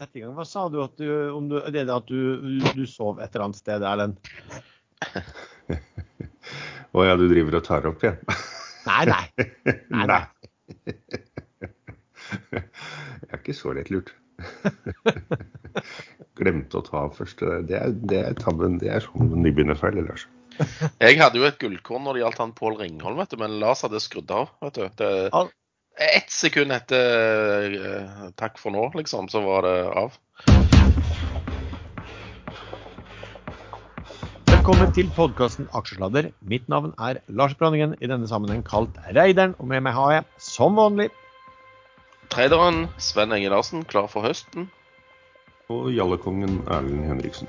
sette i gang. Hva sa du, at du om du, det at du, du sov et eller annet sted, Erlend? Å ja, du driver og tar opp igjen? Nei, nei. nei, nei. Jeg er ikke så lett lurt. Glemte å ta av først. Det er, det er tabben. Det er sånn nybegynnerfeil, Lars. Jeg hadde jo et gullkorn når det gjaldt han Pål Ringholm, vet du, men Lars hadde skrudd av. vet du. Det, Al- ett sekund etter eh, 'takk for nå', liksom, så var det av. Velkommen til podkasten Aksjesladder. Mitt navn er Lars Branningen, i denne sammenheng kalt Reideren. Og med meg har jeg, som vanlig, Traderen Sven Enge Larsen klar for høsten. Og jallekongen Erlend Henriksen.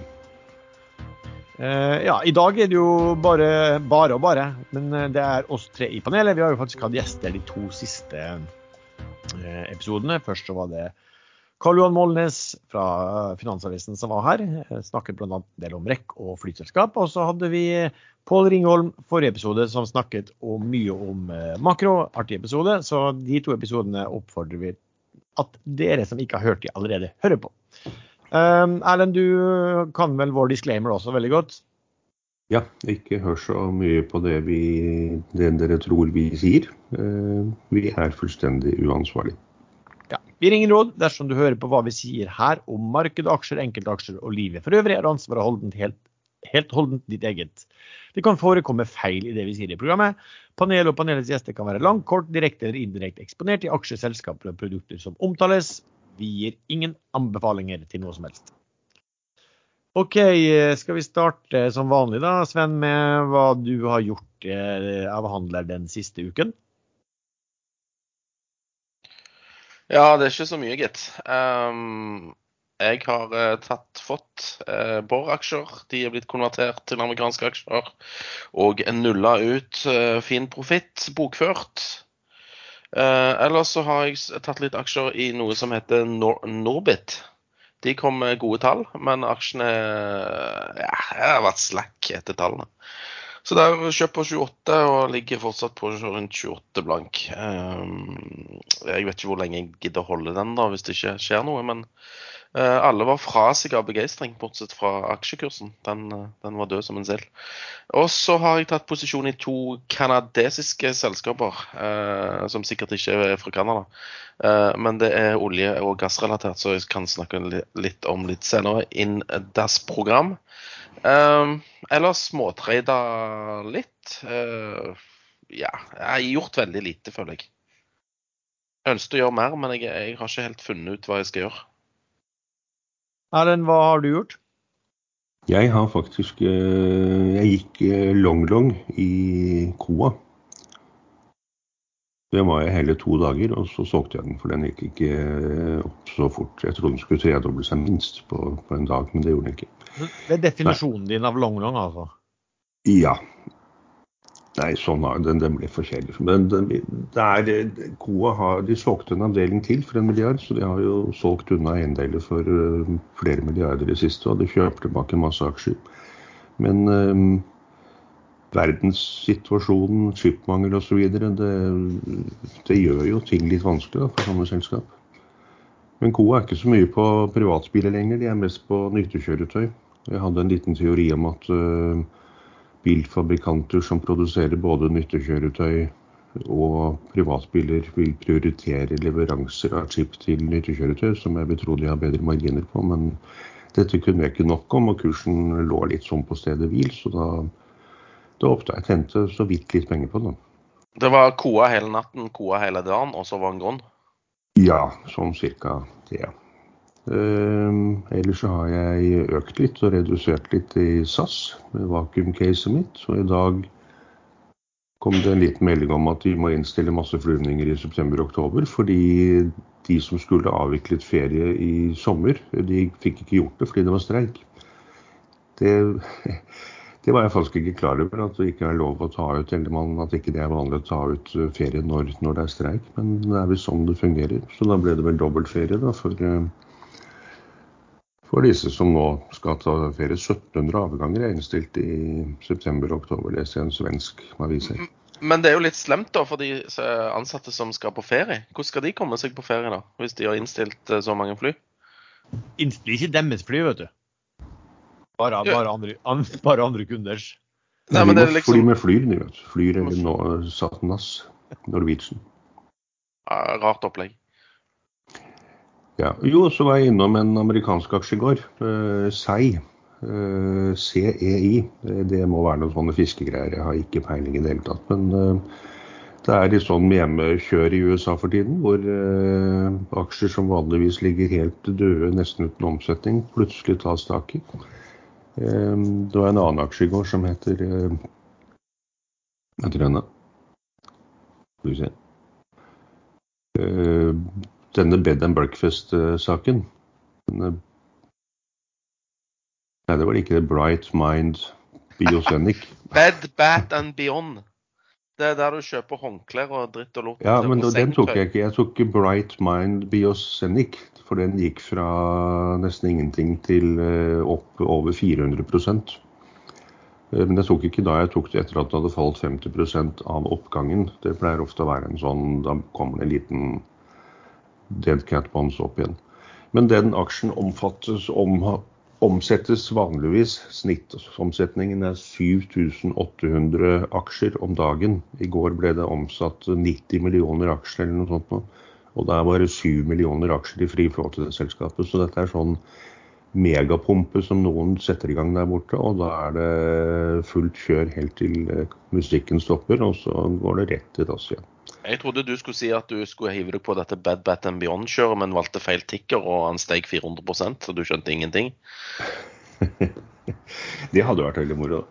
Eh, Ja, i dag er det jo bare bare og bare. Men eh, det er oss tre i panelet. Vi har jo faktisk hatt gjester de to siste eh, episodene. Først så var det Karl Johan Molnes fra Finansavisen som var her. Snakket bl.a. en del om rekk og flyselskap. Og så hadde vi Pål Ringholm forrige episode som snakket om, mye om makro. Artig episode. Så de to episodene oppfordrer vi at dere som ikke har hørt de allerede, hører på. Um, Erlend, du kan vel vår disclaimer også veldig godt? Ja, ikke hør så mye på det, vi, det dere tror vi sier. Eh, Vi er fullstendig uansvarlige. Ja. Vi ringer råd dersom du hører på hva vi sier her om marked, aksjer, enkeltaksjer og livet for øvrig, er ansvaret holdent helt, helt holdent ditt eget. Det kan forekomme feil i det vi sier i programmet. Panelet og panelets gjester kan være langt, kort, direkte eller indirekte eksponert i aksjeselskaper og produkter som omtales. Vi gir ingen anbefalinger til noe som helst. OK, eh, skal vi starte som vanlig da, Sven, med hva du har gjort eh, av handler den siste uken? Ja, det er ikke så mye, gitt. Um, jeg har eh, tatt, fått uh, Borr-aksjer. De er blitt konvertert til amerikanske aksjer. Og nulla ut uh, fin profitt, bokført. Eh, ellers så har jeg tatt litt aksjer i noe som heter Nor Norbit. De kom med gode tall, men aksjene ja, jeg har vært slack etter tallene. Så der kjøpt på 28 og ligger fortsatt på rundt 28 blank. Ehm, jeg vet ikke hvor lenge jeg gidder å holde den da, hvis det ikke skjer noe. Men eh, alle var fra seg av begeistring, bortsett fra aksjekursen. Den, den var død som en sild. Og så har jeg tatt posisjon i to kanadesiske selskaper, eh, som sikkert ikke er fra Canada. Eh, men det er olje- og gassrelatert, så jeg kan snakke litt om litt senere. In DAS-program. Um, ellers småtrada litt. Uh, ja, jeg har gjort veldig lite, føler jeg. Jeg ønsket å gjøre mer, men jeg, jeg har ikke helt funnet ut hva jeg skal gjøre. Erlend, hva har du gjort? Jeg har faktisk eh, Jeg gikk eh, long-long i Koa. Det var jeg hele to dager, og så solgte jeg den, for den gikk ikke eh, opp så fort. Jeg trodde den skulle tredoble seg minst på, på en dag, men det gjorde den ikke. Det er definisjonen din av long long, altså. Ja. Nei, sånn har den, den ble for kjedelig. Men den, det er, Koa har, de solgte en avdeling til for en milliard, så de har jo solgt unna eiendeler for eh, flere milliarder i det siste, og de kjøper tilbake masse aksjer. Men uh, verdenssituasjonen, skipmangel osv., det, det gjør jo ting litt vanskelig da, for sånne selskap. Men Koa er ikke så mye på privatbiler lenger, de er mest på nyttekjøretøy. Jeg hadde en liten teori om at uh, bilfabrikanter som produserer både nyttekjøretøy og privatbiler, vil prioritere leveranser av chip til nyttekjøretøy, som jeg vil tro de har bedre marginer på. Men dette kunne jeg ikke nok om, og kursen lå litt sånn på stedet hvil. Så da, da håpte jeg tjente så vidt litt penger på den. Det var koa hele natten, koa hele dagen, og så var den grunn. Ja, sånn cirka det. Ehm, ellers så har jeg økt litt og redusert litt i SAS med vakuumcaset mitt. Så i dag kom det en liten melding om at de må innstille masse flyvninger i september-oktober. Fordi de som skulle avviklet ferie i sommer, de fikk ikke gjort det fordi det var streik. Det, det var jeg faktisk ikke klar over, at det ikke er lov å ta ut, eller man, at ikke det er vanlig å ta ut eh, ferie når, når det er streik. Men det er vel sånn det fungerer. Så da ble det vel dobbeltferie da, for, eh, for disse som nå skal ta ferie. 1700 avganger er innstilt i september og oktober, leser jeg en svensk avis her. Men det er jo litt slemt da for de ansatte som skal på ferie. Hvordan skal de komme seg på ferie, da, hvis de har innstilt eh, så mange fly? Innstiller ikke deres fly, vet du. Bare, bare, andre, an, bare andre kunders. Nei, men det er liksom... fly med Flyr, de vet. Flyr eller no, Satnas. Norwegian. rart opplegg. Ja. Jo, så var jeg innom en amerikansk aksje i går. Uh, SEI. Eh, CEI. Det, må være noen sånne fiskegreier. Jeg har ikke peiling i det hele tatt. Men eh, det er litt sånn hjemmekjør i USA for tiden, hvor eh, aksjer som vanligvis ligger helt døde, nesten uten omsetning, plutselig tas tak i. Eh, det var en annen aksje i går som heter eh, Hva heter den, da? Skal vi se. Eh, denne Bed and Breakfast-saken. Nei, det var ikke det. Bright Mind Biosenic. Bed, Bat and Beyond. Det er der du kjøper håndklær og dritt og lort. Ja, men den tok jeg ikke. Jeg tok Bright Mind Biosenic. For den gikk fra nesten ingenting til eh, opp over 400 Eh, Men jeg tok ikke da jeg tok det etter at det hadde falt 50% av oppgangen. Det pleier ofte å være en sånn Da kommer det en liten dead cat bounce opp igjen. Men den aksjen omfattes om, omsettes vanligvis. Snittomsetningen er 7800 aksjer om dagen. I går ble det omsatt 90 millioner aksjer eller noe sånt. Og det er bare 7 millioner aksjer i fri flåte til det selskapet. Så dette er sånn megapumpe som noen setter i gang der borte. Og da er det fullt kjør helt til musikken stopper, og så går det rett til dass igjen. Jeg trodde du skulle si at du skulle hive deg på dette Bad Bat and Beyond-kjøret, men valgte feil ticker, og han steg 400% så du skjønte ingenting. Det hadde vært veldig moro.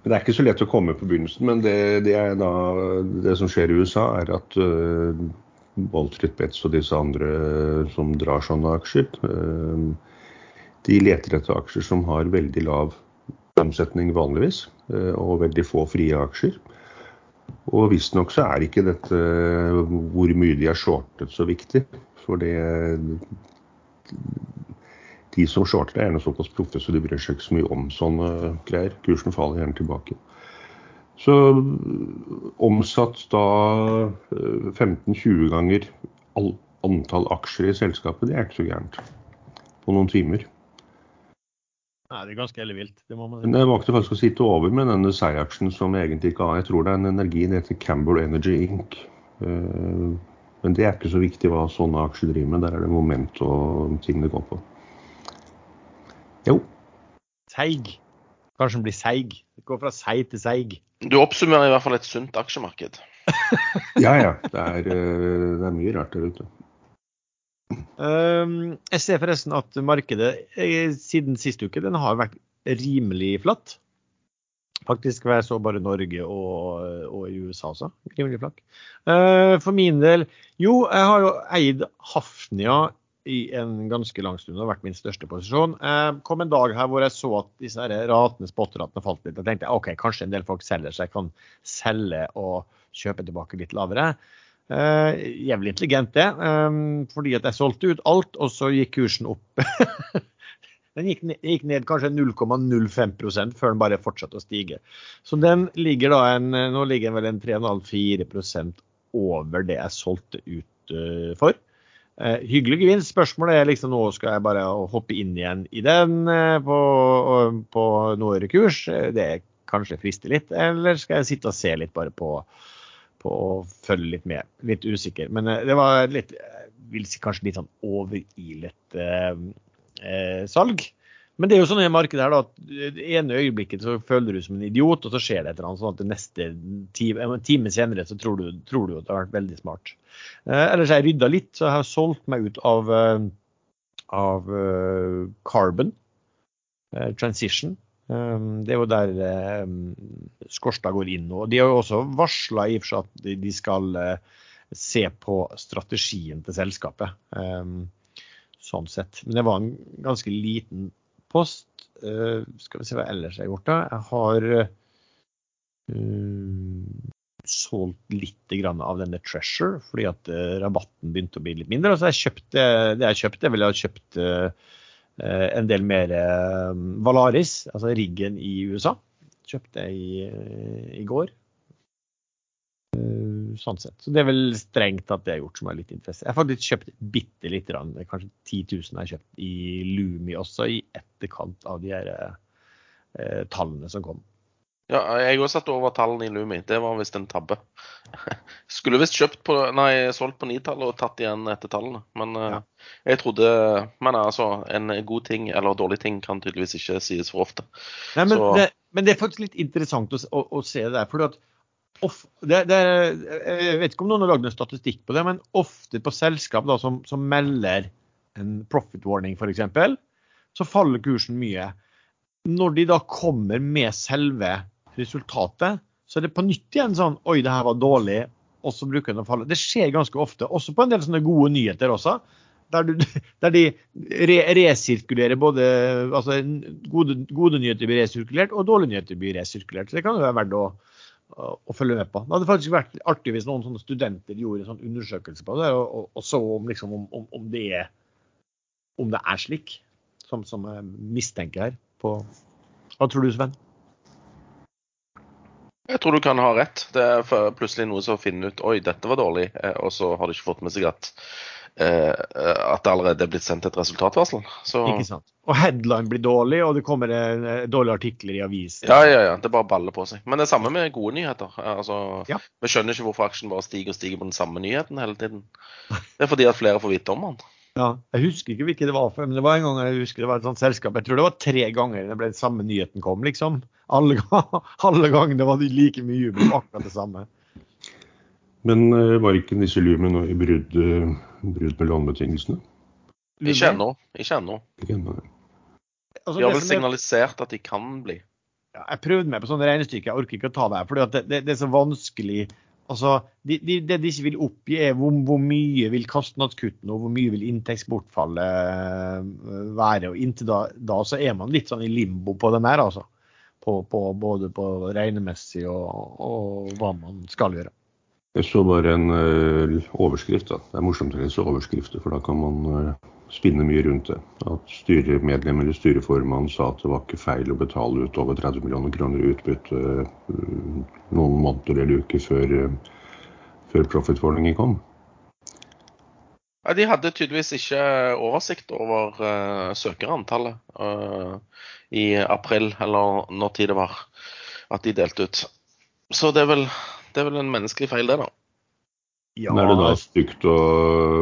Men Det er ikke så lett å komme på begynnelsen. Men det, det, da, det som skjer i USA, er at uh, Wall Betz og disse andre som drar sånne aksjer, uh, de leter etter aksjer som har veldig lav omsetning vanligvis, uh, og veldig få frie aksjer. Og visstnok så er ikke dette hvor mye de er shortet så viktig. For det de som shorter er gjerne såpass proffe så de bryr seg ikke så mye om sånne greier. Kursen faller gjerne tilbake. Så omsatt da eh, 15-20 ganger antall aksjer i selskapet, det er ikke så gærent. På noen timer. Nei, det er ganske ellevilt. Det må man Men jeg valgte faktisk å sitte over med denne Sei-aksjen som egentlig ikke har Jeg tror det er en energi, den heter Camber Energy Inc. Eh, Men det er ikke så viktig hva sånne aksjer driver med. Der er det moment og ting det går på. Jo. Seig. Kanskje den blir seig. Det går fra seig til seig. Du oppsummerer i hvert fall et sunt aksjemarked. Ja ja. Det er, eh, det er mye rart der ute. Um, jeg ser forresten at markedet eh, siden sist uke den har vært rimelig flatt. Faktisk jeg så bare Norge og, og USA også. Rimelig flatt. Uh, for min del Jo, jeg har jo eid Hafnia i en ganske lang stund. Det har vært min største posisjon. Uh, kom en dag her hvor jeg så at disse ratene, spotratene falt litt. Da tenkte jeg OK, kanskje en del folk selger, så jeg kan selge og kjøpe tilbake litt lavere. Uh, jævlig intelligent, det. Um, fordi at jeg solgte ut alt, og så gikk kursen opp. den gikk ned, gikk ned kanskje 0,05% før den bare fortsatte å stige. Så den ligger da en, nå ligger den vel en 3,5-4 over det jeg solgte ut uh, for. Uh, hyggelig gevinst. Spørsmålet er liksom nå skal jeg bare hoppe inn igjen i den på, på noe kurs. Det kanskje frister litt, eller skal jeg sitte og se litt bare på på å følge litt med. Litt usikker. Men eh, det var litt vil si kanskje litt sånn overilet eh, eh, salg. Men det er jo sånn i markedet her da, at det ene øyeblikket så føler du som en idiot, og så skjer det et eller annet sånn at det neste time, en time senere så tror du, tror du at det har vært veldig smart. Eh, ellers har jeg rydda litt, så jeg har solgt meg ut av, eh, av uh, Carbon eh, Transition. Um, det er jo der um, Skorstad går inn nå. De har jo også varsla i at de, skal uh, se på strategien til selskapet. Um, sånn sett. Men det var en ganske liten post. Uh, skal vi se hva ellers jeg har gjort da. Jeg har uh, solgt litt av denne Treasure fordi at rabatten begynte å bli litt mindre. Altså jeg kjøpte, det jeg kjøpte, jeg ha kjøpt en del mer Valaris, altså riggen i USA. Kjøpte jeg i, i går. sånn sett. Så det er vel strengt at det er gjort som er litt interessant. Jeg har faktisk kjøpt bitte lite kanskje 10 000 har jeg kjøpt i Lumi også, i etterkant av de her eh, tallene som kom. Ja, jeg også satt over tallene i Lumi. Det var visst en tabbe. Skulle visst kjøpt på, nei, solgt på nitallet og tatt igjen etter tallene. Men eh, Ja. jeg trodde Men altså, en god ting eller dårlig ting kan tydeligvis ikke sies for ofte. Nei, men, Så- det, men det er faktisk litt interessant å, å, å se det der. fordi at of, det, det, er- Jeg vet ikke om noen har lagd en statistikk på det, men ofte på selskap da, som, som melder en profit warning f.eks., så faller kursen mye. Når de da kommer med selve resultatet, så er det på nytt igjen sånn Oi, det her var dårlig. Og så bruker den å falle. Det skjer ganske ofte. Også på en del sånne gode nyheter også. Der, du, der de re, resirkulerer både altså gode, gode nyheter blir resirkulert, og dårlige nyheter blir resirkulert. Så det kan jo være verdt å, å, å følge med på. Det hadde faktisk vært artig hvis noen sånne studenter gjorde en sånn undersøkelse på det, og, og, og så om, liksom, om, om, det er, om det er slik, som, som jeg mistenker her. På. Hva tror du, Sven? Jeg tror du kan ha rett. Det er plutselig noe som finner ut Oi, dette var dårlig. eh, Og så har de ikke fått med seg at, eh, at det allerede er blitt sendt et resultatvarsel. Så Ikke sant? Og headline blir dårlig, og det kommer eh, dårlige artikler i avisen. ja, ja, ja. Det bare baller på seg. Men det er samme med gode nyheter. Eh, Altså, Ja. Vi skjønner ikke hvorfor aksjen bare stiger og stiger på den samme nyheten hele tiden. Det er fordi at flere får vite om den. Ja, jeg husker ikke hvilke det var, for, men det var en gang jeg husker det var et sånt selskap. Jeg tror det var tre ganger det ble den samme nyheten kom, liksom. Alle, alle gangene var det like mye jubel, akkurat det samme. Men eh, var ikke disse Lumen i brudd, eh, brudd med lånebetingelsene? Ikke ennå. Ikke ennå. Altså, De har vel er- signalisert at de kan bli. Ja, jeg prøvde meg på sånne regnestykker, jeg orker ikke å ta det her. For det, det, det er så vanskelig. Altså, de, de, Det de ikke vil oppgi, er hvor, hvor mye vil kostnadskuttene og hvor mye vil inntektsbortfallet øh, være. og Inntil da, da så er man litt sånn i limbo på den her, altså. På, på, både på regnemessig og, og hva man skal gjøre. Jeg så bare en eh, overskrift. da. Det er morsomt å lese overskrifter, for da kan man eh, spinne mye rundt det. At styremedlem eller styreformann sa at det var ikke feil å betale ut over 30 millioner kroner i utbytte eh, noen måneder eller uker før, eh, før profit-warningen kom. Ja, de hadde tydeligvis ikke oversikt over uh, søkerantallet uh, i april, eller når tid det var at de delte ut. Så det er vel, det er vel en menneskelig feil, det, da. Ja, er det da stygt å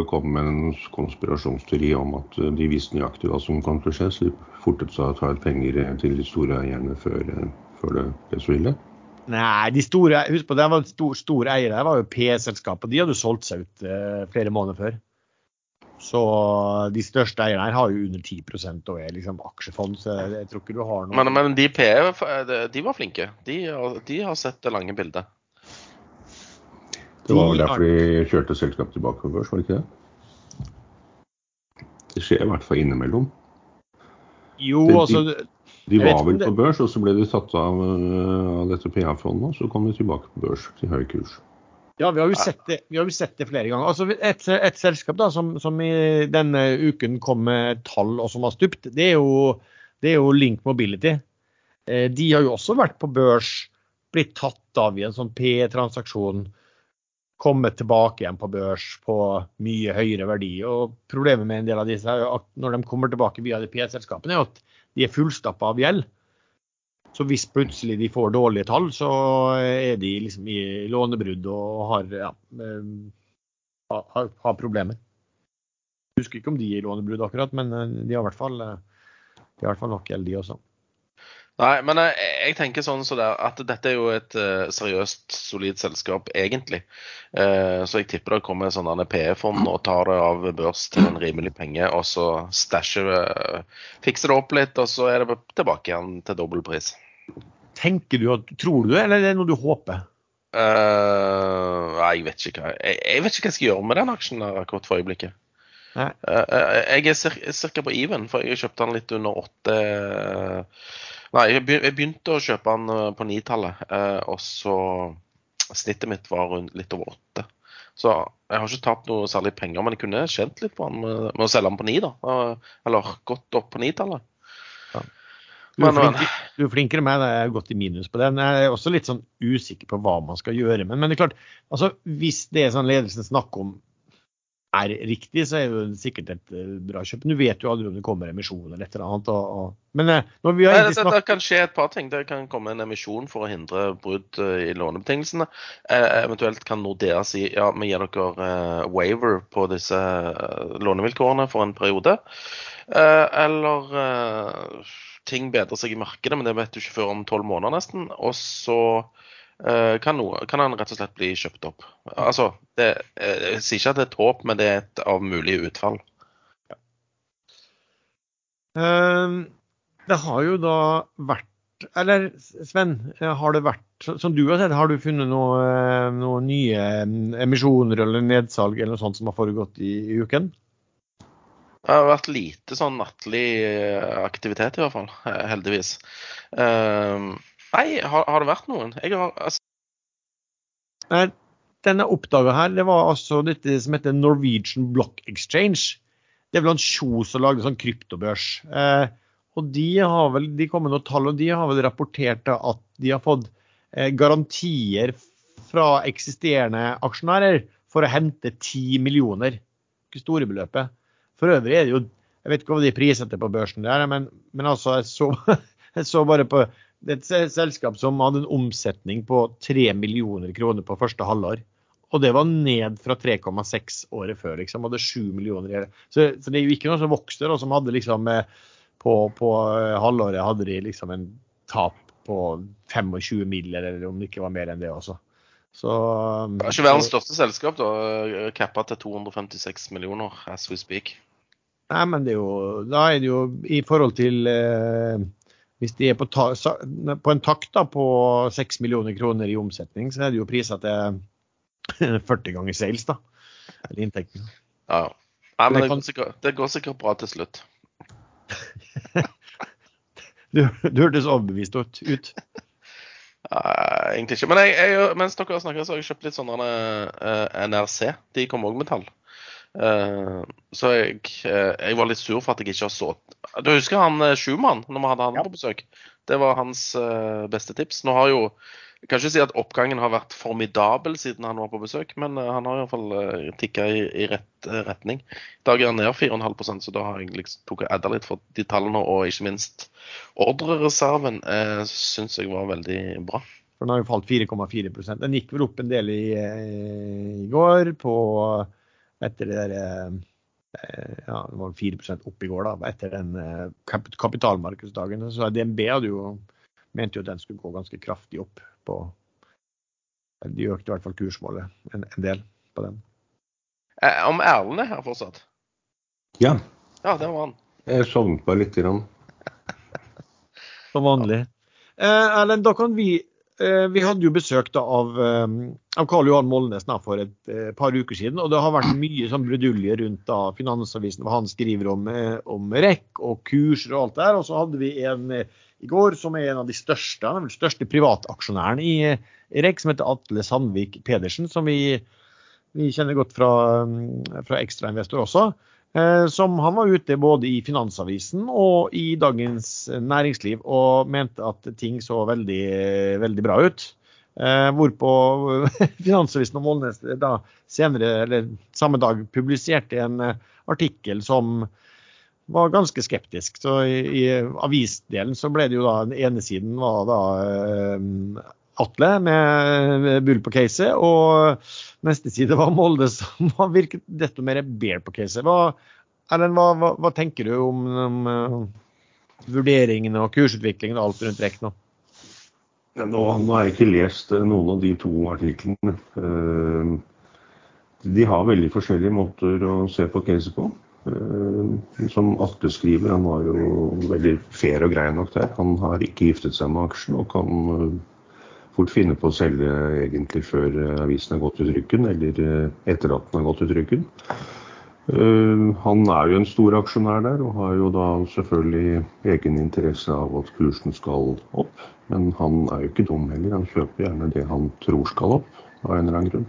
komme med en konspirasjonsteori om at eh, de visste nøyaktig hva som kom til å skje, så de fortet seg å ta ut penger eh, til de store eierne før, eh, før det ble så ille? Nei, de store, husk på det var stor, store eier Det var jo PE-selskapet. De hadde jo solgt seg ut eh, flere måneder før. Så de største eierne her har jo under 10 og er liksom aksjefond, så jeg, jeg tror ikke du har noe Men, men de PE, de var flinke. De, de har sett det lange bildet. Det var vel derfor de kjørte selskapet tilbake på børs, var det ikke det? Det skjer i hvert fall innimellom. Jo, de- altså De de var vel det- på børs, og så ble de tatt av, eh, av dette PA-fondet, og så kom de tilbake på børs til høy kurs. Ja, vi har jo sett det, vi har jo sett det flere ganger. Altså, et, et selskap da, som, som i denne uken kom med tall og som har stupt, det er jo, det er jo Link Mobility. Eh, De har jo også vært på børs, blitt tatt av i en sånn P-transaksjon, kommet tilbake igjen på børs på mye høyere verdi. Og Problemet med en del av disse er at når de kommer tilbake via de P-selskapene, er at de er fullstappa av gjeld. Så hvis plutselig de får dårlige tall, så er de liksom i lånebrudd og har, ja, eh, har, har problemer. Jeg husker ikke om de er i lånebrudd akkurat, men eh, de har i hvert fall, eh, de har i hvert fall nok gjeld, de også. Nei, men jeg, jeg tenker sånn så der, at dette er jo et uh, seriøst, solid selskap, egentlig. Uh, så jeg tipper det kommer sånne PE-fond og tar det av børs til en rimelig penge, og så stasher uh, Fikser det opp litt, og så er det tilbake igjen til dobbel pris. Tenker du at, Tror du det, eller er det noe du håper? Eh, nei, jeg vet ikke hva jeg, jeg vet ikke hva jeg skal gjøre med den aksjen akkurat for øyeblikket. Eh, eh, jeg er ca. på even, for jeg kjøpte den litt under åtte Nei, jeg begynte å kjøpe den eh, på nitallet, eh, og så Snittet mitt var litt over åtte. Så jeg har ikke tapt noe særlig penger, men jeg kunne tjent litt på den med, å selge den på ni, da. Eh, Eller gått opp på nitallet. Ja. Du er, flink, du er flinkere enn meg, jeg har gått i minus på det. Men jeg er også litt sånn usikker på hva man skal gjøre. Men, men det er klart, altså, hvis det er sånn ledelsen snakker om er riktig, så er det sikkert et eh, bra kjøp. Du vet jo aldri om det kommer emisjon eller et eller annet. Og, og, men eh, når vi har Nei, det, det kan skje et par ting. Det kan komme en emisjon for å hindre brudd eh, i lånebetingelsene. Eh, eventuelt kan Nordea si ja, vi gir dere eh, waiver på disse lånevilkårene for en periode. Eh, eller ting bedrer seg i markedet, men det vet du ikke før om tolv måneder nesten. Og så kan, noe, kan han rett og slett bli kjøpt opp. Altså, det, eh, jeg sier ikke at det er et håp, men det er et av mulige utfall. Ja. Det har jo da vært Eller Sven, eh, har det vært som du har sett, har du funnet noe, eh, noen nye mm, emisjoner eller nedsalg eller noe sånt som har foregått i, i uken? Det har vært lite sånn nattlig eh, aktivitet i hvert fall, eh, heldigvis. Ehm, nei, har, har det vært noen? Jeg har, altså, Nei, denne oppdaga her, det var altså dette som heter Norwegian Block Exchange. Det er vel han Kjos som lagde sånn kryptobørs. Eh, og de har vel, de kom med noen tall, og de har vel rapportert at de har fått eh, garantier fra eksisterende aksjonærer for å hente 10 millioner. Ikke store beløpet. For øvrig er det jo Jeg vet ikke hva de prissetter på børsen, der, men, men altså, jeg så, jeg så bare på det er et selskap som hadde en omsetning på 3 millioner kroner på første halvår. Og det var ned fra 3,6 året før. liksom, Hadde 7 millioner. i det. Så, så det er jo ikke noe som vokser, og som hadde liksom eh, på, på eh, halvåret hadde de liksom en tap på 25 mill., eller om det ikke var mer enn det også. Så det er ikke verdens største selskap, da. Cappa til 256 millioner as we speak. Nei, men det er jo, da er det jo i forhold til eh, Hvis de er på, ta, på en takt da, på 6 millioner kroner i omsetning, så er det jo priser til 40 ganger sales, da. Eller inntekten. Ja. Nei, men Det går, sikkert, det går sikkert bra til slutt. Du, du hørtes overbevist ut. ut. Uh, egentlig ikke. Men jeg, jeg, mens dere snakker, så har jeg kjøpt litt sånne uh, NRC. De kommer òg med tall. Eh, så jeg, eh, jeg var litt sur for at jeg ikke har så Du husker han uh, Schumann, når vi hadde han Ja. på besøk? Det var hans eh, beste tips. Nå har jo Jeg kan ikke si at oppgangen har vært formidabel siden han var på besøk, men eh, han har iallfall uh, tikka i, i rett eh, retning. I dag er han ned 4,5 så da har jeg liksom tok og adda litt for de tallene, og ikke minst ordrereserven uh, syns jeg var veldig bra. For den har jo falt 4,4% Den gikk vel opp en del i, eh, i går på etter det der eh, Ja, det var 4 opp i går, da, etter den eh, kapitalmarkedsdagen. Så DNB hadde jo mente jo at den skulle gå ganske kraftig opp på De økte i hvert fall kursmålet en, en del på den. Eh, om Erlend er her fortsatt? Ja, Ja, det var han. jeg sovnet bare lite grann. Som vanlig. Eh, Erlend, da kan vi Vi hadde jo besøk av, eh, av Karl Johan Molnes for et eh, par uker siden. og Det har vært mye sånn brudulje rundt da Finansavisen, hva han skriver om, eh, om REC og kurser og alt der. Og så hadde vi en eh, i går som er en av de største, er største privataksjonæren i, eh, i REC, som heter Atle Sandvik Pedersen. som vi vi kjenner godt fra, fra ekstrainvestor også. Eh, som han var ute både i Finansavisen og i Dagens Næringsliv og mente at ting så veldig, veldig bra ut. Eh, hvorpå Finansavisen og Molnes da senere, eller samme dag publiserte en eh, artikkel som var ganske skeptisk. Så i, i avisdelen så ble det jo da Den ene siden var da eh, Atle med bull på caset, og neste side var Molde som har virket desto mer bear på caset. Hva, Erlend, hva, hva, hva tenker du om, om uh, vurderingene og kursutviklingen og alt rundt REC nå? Nå, nå har jeg ikke lest eh, noen av de to artiklene. Eh, De har veldig forskjellige måter å se på caset på. Eh, Som Atle skriver, han var jo veldig fair og grei nok der. Han har ikke giftet seg med aksjen og kan eh, fort finne på å selge egentlig før eh, avisen har gått ut ryggen, eller eh, etter at den har gått ut ryggen. Eh, Han er jo en stor aksjonær der, og har jo da selvfølgelig egeninteresse av at kursen skal opp. Men han er jo ikke dum heller, han kjøper gjerne det han tror skal opp, av en eller annen grunn.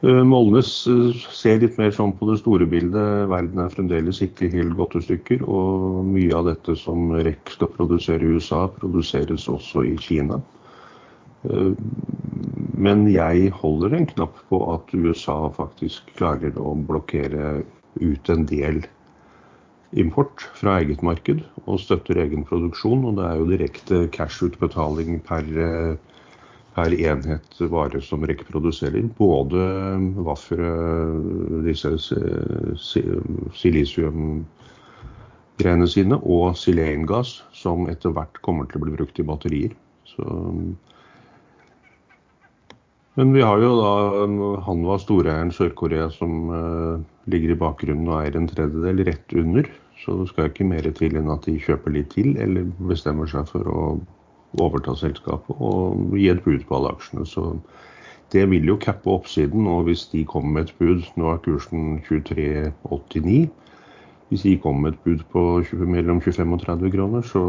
Molnes ser litt mer sånn på det store bildet. Verden er fremdeles ikke helt gått i stykker. Og mye av dette som REC skal produsere i USA, produseres også i Kina. Eh, Men jeg holder en knapp på at USA faktisk klarer å blokkere ut en del import fra eget marked og støtter egen produksjon. Og det er jo direkte cash-utbetaling per, eh, per enhet vare som REC produserer. Både waffere, disse si- si- silisiumgreiene sine, og silengass, som etter hvert kommer til å bli brukt i batterier. Så men vi har jo da Hanwha, storeieren Sør-Korea, som eh, ligger i bakgrunnen og eier en tredjedel rett under. Så det skal ikke mer til enn at de kjøper litt til, eller bestemmer seg for å overta selskapet og gi et bud på alle aksjene. Så det vil jo cappe oppsiden. Og hvis de kommer med et bud Nå er kursen 23,89. Hvis de kommer med et bud på 20, mellom 25 og 30 kroner, så,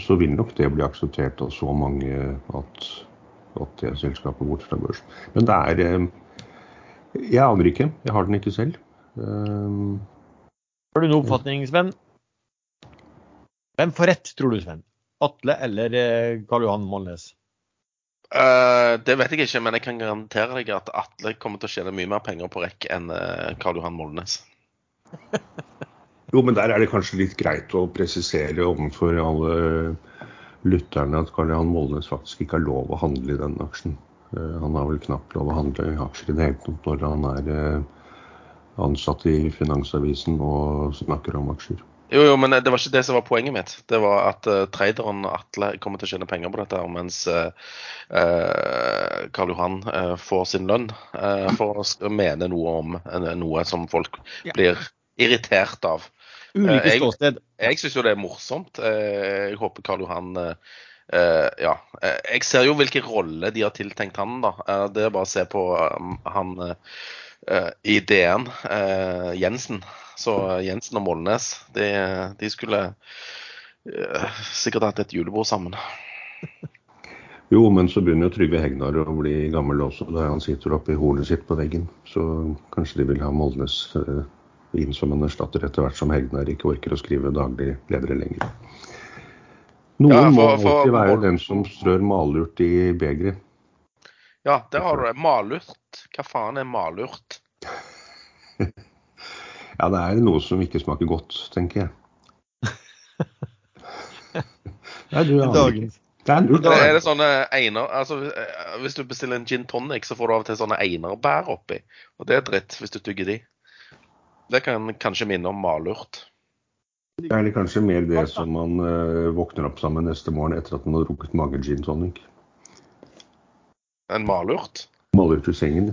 så vil nok det bli akseptert av så mange at at det selskapet bort fra børs. Men det er eh, Jeg aner ikke. Jeg har den ikke selv. Eh, Har du noen oppfatning, Sven? Hvem får rett, tror du, Sven? Atle eller eh, Karl Johan Molnes? Uh, det vet jeg ikke, men jeg kan garantere deg at Atle kommer til å tjene mye mer penger på rekk enn Karl Johan Molnes. Jo, men der er det kanskje litt greit å presisere overfor alle lytterne at Karl Johan Molnes faktisk ikke har lov å handle i denne aksjen. Eh, Han har vel knapt lov å handle i aksjer i det hele tatt når han er eh, ansatt i Finansavisen og snakker om aksjer. Jo, jo, men det var ikke det som var poenget mitt. Det var at uh, traderen Atle kommer til å tjene penger på dette, mens uh, uh, Karl Johan uh, får sin lønn uh, for å mene noe om uh, noe som folk blir irritert av. Ulike ståsted. Jeg syns jo det er morsomt. Eh, Jeg håper Karl Johan eh, eh, Ja. eh, Jeg ser jo hvilken rolle de har tiltenkt han, da. Eh, Det er bare å se på um, han eh, eh, i DN, eh, Jensen. Så eh, Jensen og Molnes, de, de skulle eh, sikkert hatt et julebord sammen. Jo, men så begynner jo Trygve Hegnar å bli gammel også, da han sitter oppe i hornet sitt på veggen. Så kanskje de vil ha Molnes eh, inn som en erstatter etter hvert som Hegnar ikke orker å skrive daglig ledere lenger. Noen Ja, for- må alltid være den som strør malurt i begeret. Ja, der har du det. Malurt. Hva faen er malurt? Ja, det er noe som ikke smaker godt, tenker jeg. Nei, du aner ikke. Det er lurt. Er det sånne einer altså, Hvis du bestiller en gin tonic, så får du av og til sånne einerbær oppi. Og det er dritt hvis du tygger de. Det kan kanskje minne om malurt. Det er kanskje mer det som man uh, våkner opp sammen neste morgen etter at man har drukket mange gin tonic. En malurt? Malurt i sengen.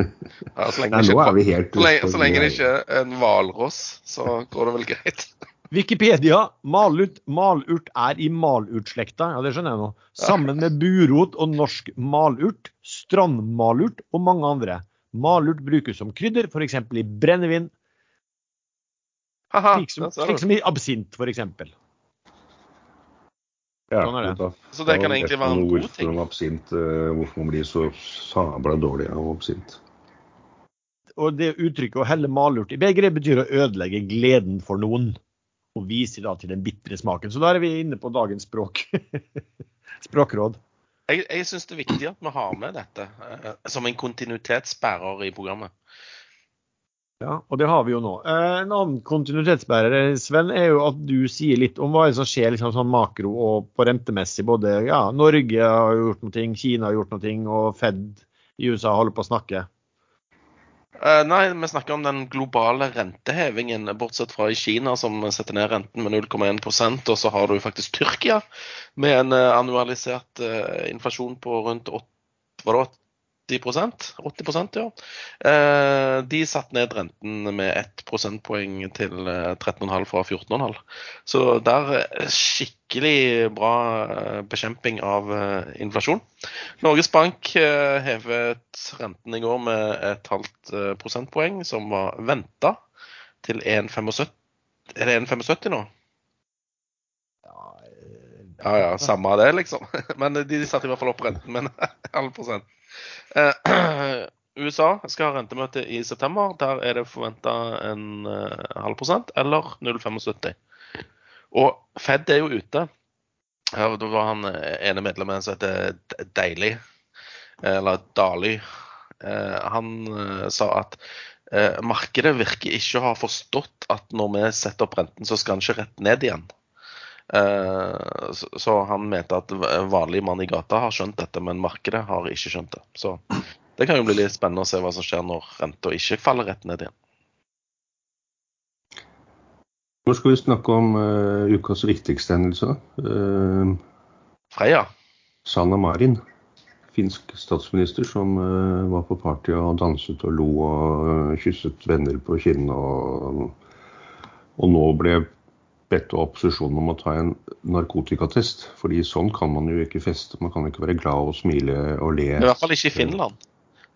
Ja, så lenge Nei, nå ikke er vi helt så lenge, så lenge det det- ikke er en hvalross, så går det vel greit. Wikipedia. Malurt, malurt er i malurtslekta, ja det skjønner jeg nå. Sammen med burot og norsk malurt, strandmalurt og mange andre. Malurt brukes som krydder, f.eks. i brennevin, slik som, slik som i absint f.eks. Ja, Sånn er det. da- Så det kan egentlig være en god ting. om Absint, eh, hvorfor man blir så sabla dårlig av absint. Og det uttrykket å helle malurt i begeret betyr å ødelegge gleden for noen. Og viser da til den bitre smaken. Så da er vi inne på dagens språk. Språkråd. Jeg, jeg syns det er viktig at vi har med dette eh, som en kontinuitetsbærer i programmet. Ja, og det har vi jo nå. Eh, en annen kontinuitetsbærer, Sven, er jo at du sier litt om hva som skjer liksom, sånn makro og på rentemessig. Både ja, Norge har gjort noe, Kina har gjort noe, og Fed i USA holder på å snakke. Eh, nei, vi snakker om den globale rentehevingen, bortsett fra i Kina, som setter ned renten med 0,1% Og så har du faktisk Tyrkia med en eh, annualisert eh, inflasjon på rundt 8, var det 80% 80 ja. Eh, de satte ned renten med ett prosentpoeng til eh, 13,5 fra 14,5. Så der er skikkelig bra eh, bekjemping av eh, inflasjon. Norges Bank eh, hevet renten i går med et halvt eh, prosentpoeng, som var venta, til 1,75. Er det 1,75 nå? Ja ja, samme av det, liksom. Men de, de satte i hvert fall opp renten med en halv prosent. Eh, USA skal ha rentemøte i september. Der er det forventa en uh, halv prosent eller 0,75. Og Fed er jo ute. Her, da var han ene medlemmet som heter Deilig, eller Dali. Han sa at markedet virker ikke å ha forstått at når vi setter opp renten, så skal den ikke rett ned igjen. Eh, så han mente at vanlig mann i gata har skjønt dette, men markedet har ikke skjønt det. Så det kan jo bli litt spennende å se hva som skjer når renta ikke faller rett ned igjen. Nå skal vi snakke om uh, ukas viktigste hendelse. Uh, Freya. Sanna Marin, finsk statsminister som uh, var på party og danset og lo og kysset venner på kinnet og, og nå ble bedt opposisjonen om å ta en narkotikatest. fordi sånn kan man jo ikke feste. Man kan ikke være glad og smile og le. I hvert fall ikke i Finland.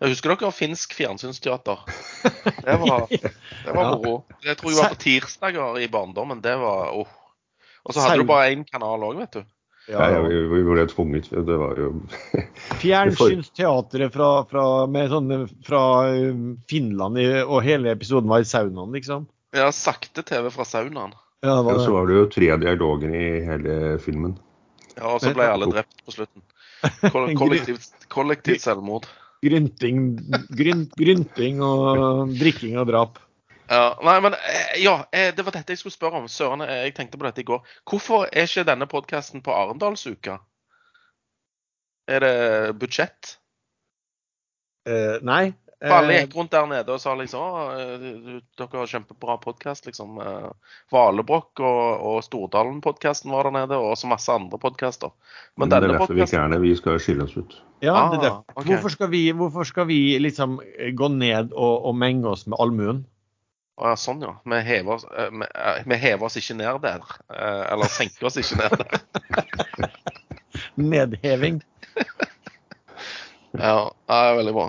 Jeg husker dere finsk fjernsynsteater? Det var, det var moro. Det tror jeg var på tirsdager i barndommen. Det var oh. Og så hadde du bare én kanal òg, vet du. Ja, ja vi, vi, ble tvunget. Det var jo Fjernsynsteatret fra, fra, sånne, fra um, Finland og hele episoden var i saunaen, liksom? Ja, sakte TV fra saunaen. Ja, var så var det jo tre dialoger i hele filmen. Ja, og så ble alle drept på slutten. Kollektivt, kollektivt selvmord. Grynting, gryn, grynting og drikking og drap. Ja, nei, men eh, ja, eh, det var dette jeg skulle spørre om. Søren, eh, jeg tenkte på dette i går. Hvorfor er ikke denne podkasten på Arendalsuka? Er det budsjett? Eh, nei, for alle gikk rundt der nede og sa liksom eh, dere har kjempebra podkast, liksom. Eh, Valebrokk og, og Stordalen-podkasten var der nede, og også masse andre podkaster. Men, Men det er derfor vi ikke er det. Vi skal skille oss ut. Ja, ah, det er derfor. okay. hvorfor, skal vi, hvorfor skal vi liksom gå ned og, og menge oss med allmuen? Å ja, sånn ja. Vi hever, oss, vi, vi hever, oss, ikke ned der. Eller senker oss ikke ned der. Nedheving. ja, det er veldig bra.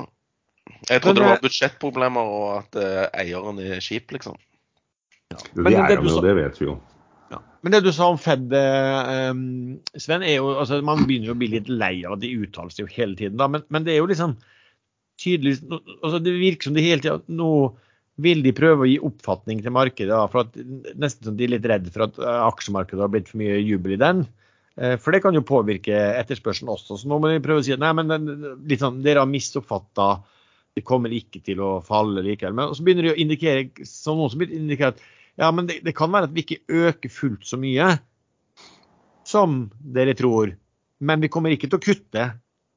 Jeg trodde det var budsjettproblemer og at uh, eieren er kjip, liksom. Ja. Jo, de er jo, det vet vi jo. Ja. Men det du sa om Fed, eh, Sven, er jo altså, Man begynner jo å bli litt lei av de uttalelsene jo hele tiden. da, men, men, det er jo liksom tydelig altså, Det virker som de hele tida nå vil de prøve å gi oppfatning til markedet. Da, for at Nesten som de er litt redd for at aksjemarkedet har blitt for mye jubel i den. For det kan jo påvirke etterspørselen også. Så nå må de prøve å si at nei, men litt sånn, dere har misoppfatta det kommer ikke til å falle likevel. Men så begynner de å indikere som noen som indikerer at ja, men det, det, kan være at vi ikke øker fullt så mye som dere tror. Men vi kommer ikke til å kutte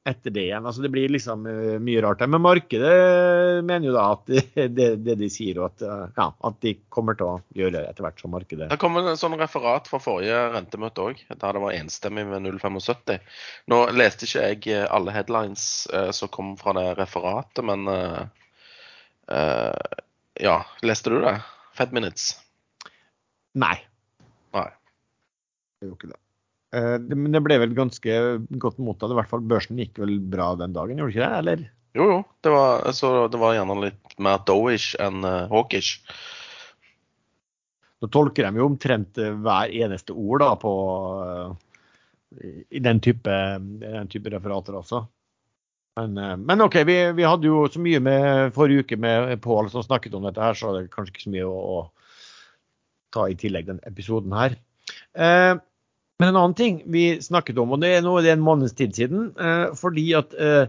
etter det igjen. Altså Det blir liksom uh, mye rart her. Men markedet mener jo da at det, det de sier, og at, uh, ja, at, de kommer til å gjøre det etter hvert som markedet Det kom en sånn referat fra forrige rentemøte òg, der det var enstemmig med 0,75. Nå leste ikke jeg eh, alle headlines som kom fra det referatet, men ja, leste du det? Fed Minutes? Nei. Nei. Jeg gjorde ikke det. Eh, men det ble vel ganske godt mottatt. I hvert fall børsen gikk vel bra den dagen, gjorde det ikke det? Eller? Jo, jo. Det var, altså, det var gjerne litt mer dovish enn uh, hawkish. Da tolker de jo omtrent eh, hver eneste ord da, på, i den type, den type, referater også. Men, men OK, vi, vi, hadde jo så mye med forrige uke med Pål som snakket om dette her, så det er kanskje ikke så mye å, å ta i tillegg den episoden her. Eh, men en annen ting vi snakket om, og det er noe, det er en måneds tid siden, eh, fordi at eh,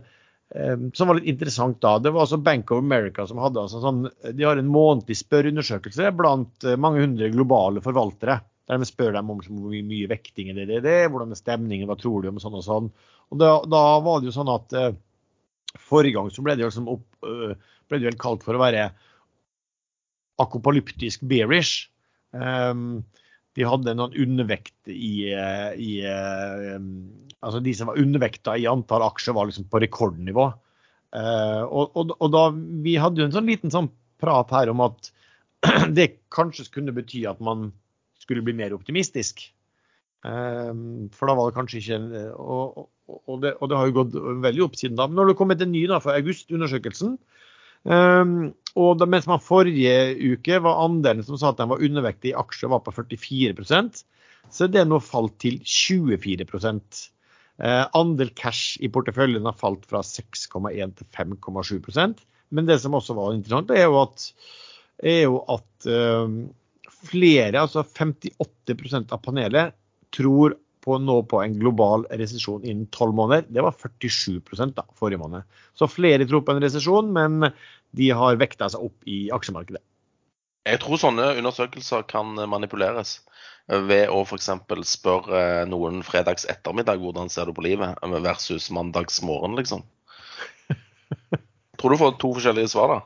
eh, som var litt interessant da, det var altså Bank of America som hadde altså sånn, de har en månedlig spørreundersøkelse blant eh, mange hundre globale forvaltere. Der de spør dem om hvor mye vekting er det, hvordan er stemningen, hva tror de om sånn og sånn. Og da, da var det jo sånn at eh, forrige gang så ble det liksom opp, øh, ble det vel kalt for å være akopalyptisk bearish. Um, de hadde noen undervekt i, eh, i eh, Altså de som var undervekta i antall aksjer, var liksom på rekordnivå. Eh, og, og, og, da, Vi hadde jo en sånn liten sånn prat her om at det kanskje kunne bety at man skulle bli mer optimistisk. For da var det kanskje ikke Og, og det, det, har jo gått veldig opp siden da. Men når det kommet en ny da, for august-undersøkelsen, Um, og mens man forrige uke var andelen som sa at den var undervektig i aksjer, var på 44% så er det nå falt til 24 eh, Andel cash i porteføljen har falt fra 6,1 til 5,7% men det som også var interessant, er jo at, er jo at eh, flere, altså 58% av panelet, tror på nå på en global resesjon innen tolv måneder. Det var 47% da, forrige måned. Så flere tror på en resesjon, men de har vekta seg opp i aksjemarkedet. Jeg tror sånne undersøkelser kan manipuleres ved å f.eks. spørre noen fredags ettermiddag hvordan ser du på livet, versus mandagsmorgen, liksom. Tror du får to forskjellige svar, da?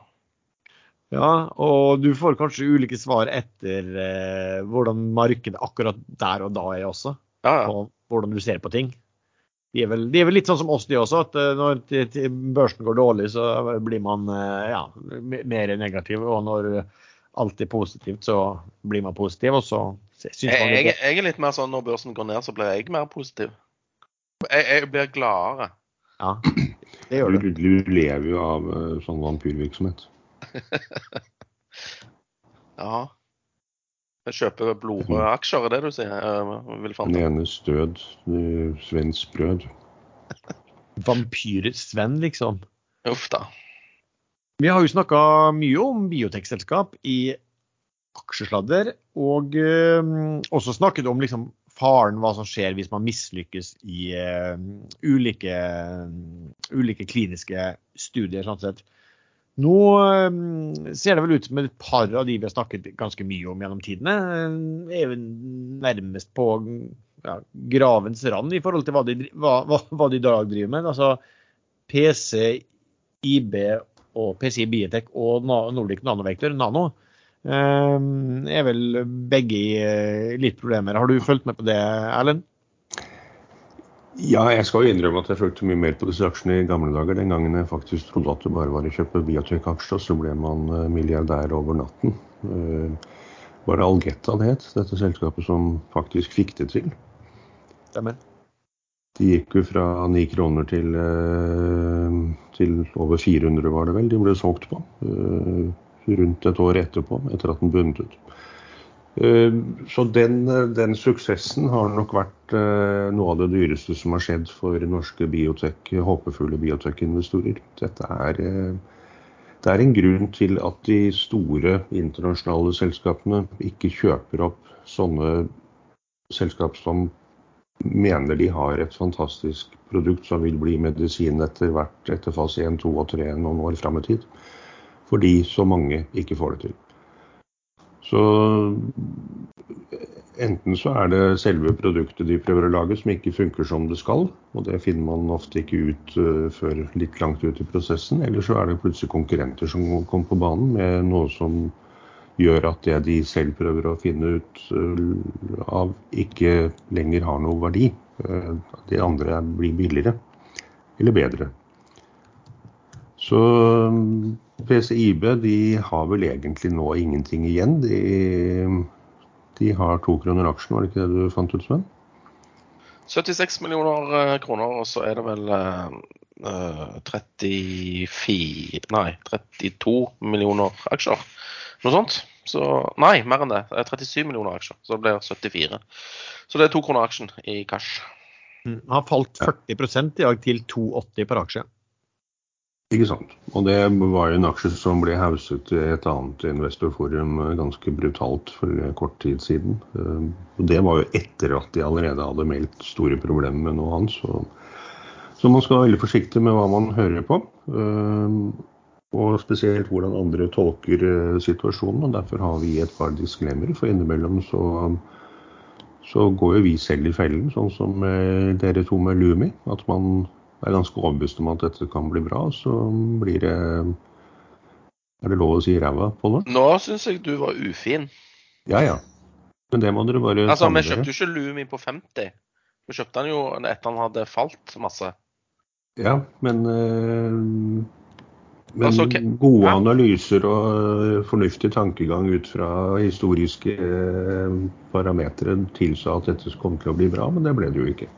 Ja, og du får kanskje ulike svar etter eh, hvordan markedet akkurat der og da er også. Ja, ja. på hvordan du ser på ting. De er, vel, de er vel litt sånn som oss, de også. At eh, når børsen går dårlig, så blir man eh, ja, mer negativ. Og når alt er positivt, så blir man positiv. Og så synes man jeg, jeg, jeg er litt mer sånn når børsen går ned, så blir jeg mer positiv. Jeg, jeg blir gladere. Ja, det gjør Du, du. du lever jo av eh, sånn vampyrvirksomhet. Ja. Jeg kjøper blodrøde aksjer, er det du sier? Den ene enes død, eh, brød. Vampyr-Sven, liksom. Uff da. Vi har jo snakka mye om biotekselskap i aksjesladder, og eh, også snakket om liksom faren, hva som skjer hvis man mislykkes i eh, ulike, ulike kliniske studier. sånn sett. Nå eh, ser det vel ut som et par av de vi har snakket ganske mye om gjennom tidene, eh, er nærmest på ja, gravens rand i forhold til hva de, hva, hva, de i dag driver med. Altså PC, IB og PCI Biotech og Nordic Nanovektor, Nano, eh, er vel begge i litt problemer. Har du fulgt med på det, Erlend? Ja, jeg skal jo innrømme at jeg fulgte mye mer på disse aksjene i gamle dager. Den gangen jeg faktisk trodde at det bare var å kjøpe Biotech-aksjer, så ble man eh, milliardær over natten. Eh, Var det Algeta det het, dette selskapet som faktisk fikk det til? Stemmer. De gikk jo fra 9 kroner til, eh, til over 400, var det vel, de ble solgt på. Rundt et år etterpå, etter at den bundet ut. Eh, Så den, den suksessen har nok vært eh, noe av det dyreste som har skjedd for norske biotek, håpefulle biotek-investorer. Dette er, eh, det er en grunn til at de store internasjonale selskapene ikke kjøper opp sånne selskap som mener de har et fantastisk produkt som vil bli medisin etter hvert etter fase 1, 2 og 3 noen år fram i tid. Fordi så mange ikke får det til. Så enten så er det selve produktet de prøver å lage som ikke funker som det skal, og det finner man ofte ikke ut eh, før litt langt ut i prosessen, eller så er det plutselig konkurrenter som kommer på banen med noe som gjør at det de selv prøver å finne ut eh, av, ikke lenger har noe verdi. Eh, Det andre blir billigere eller bedre. Så PCIB de har vel egentlig nå ingenting igjen. De, de har to kroner aksjen, var det ikke det du fant ut, Sven? 76 millioner eh, kroner, og så er det vel eh, eh, 34 Nei, 32 millioner aksjer. Noe sånt. Så Nei, mer enn det. Det er 37 millioner aksjer. Så det blir 74. Så det er to kroner aksjen i cash. Mm. Har falt 40 i dag til 2,80 per aksje. Ikke sant. Og det var jo en aksje som ble hauset i et annet investorforum eh, ganske brutalt for kort tid siden. Eh, Og det var jo etter at de allerede hadde meldt store problemer med noe annet. Så, så man skal være veldig forsiktig med hva man hører på. Eh, Og spesielt hvordan andre tolker situasjonen. og Derfor har vi et par disklemmere. For innimellom så, så går jo vi selv i fellen, sånn som dere to med Lumi. At man er ganske overbevist om at dette kan bli bra, så blir det Er det lov å si ræva på det? Nå syns jeg du var ufin. Ja ja. Men det må dere bare Altså, Vi kjøpte jo ikke Lumi på 50. Vi kjøpte den jo etter han hadde falt masse. Ja, men eh, men Altså, okay. gode Ja. analyser og eh, fornuftig tankegang ut fra historiske eh, parametere tilsa at dette kom til å bli bra, men det ble det jo ikke.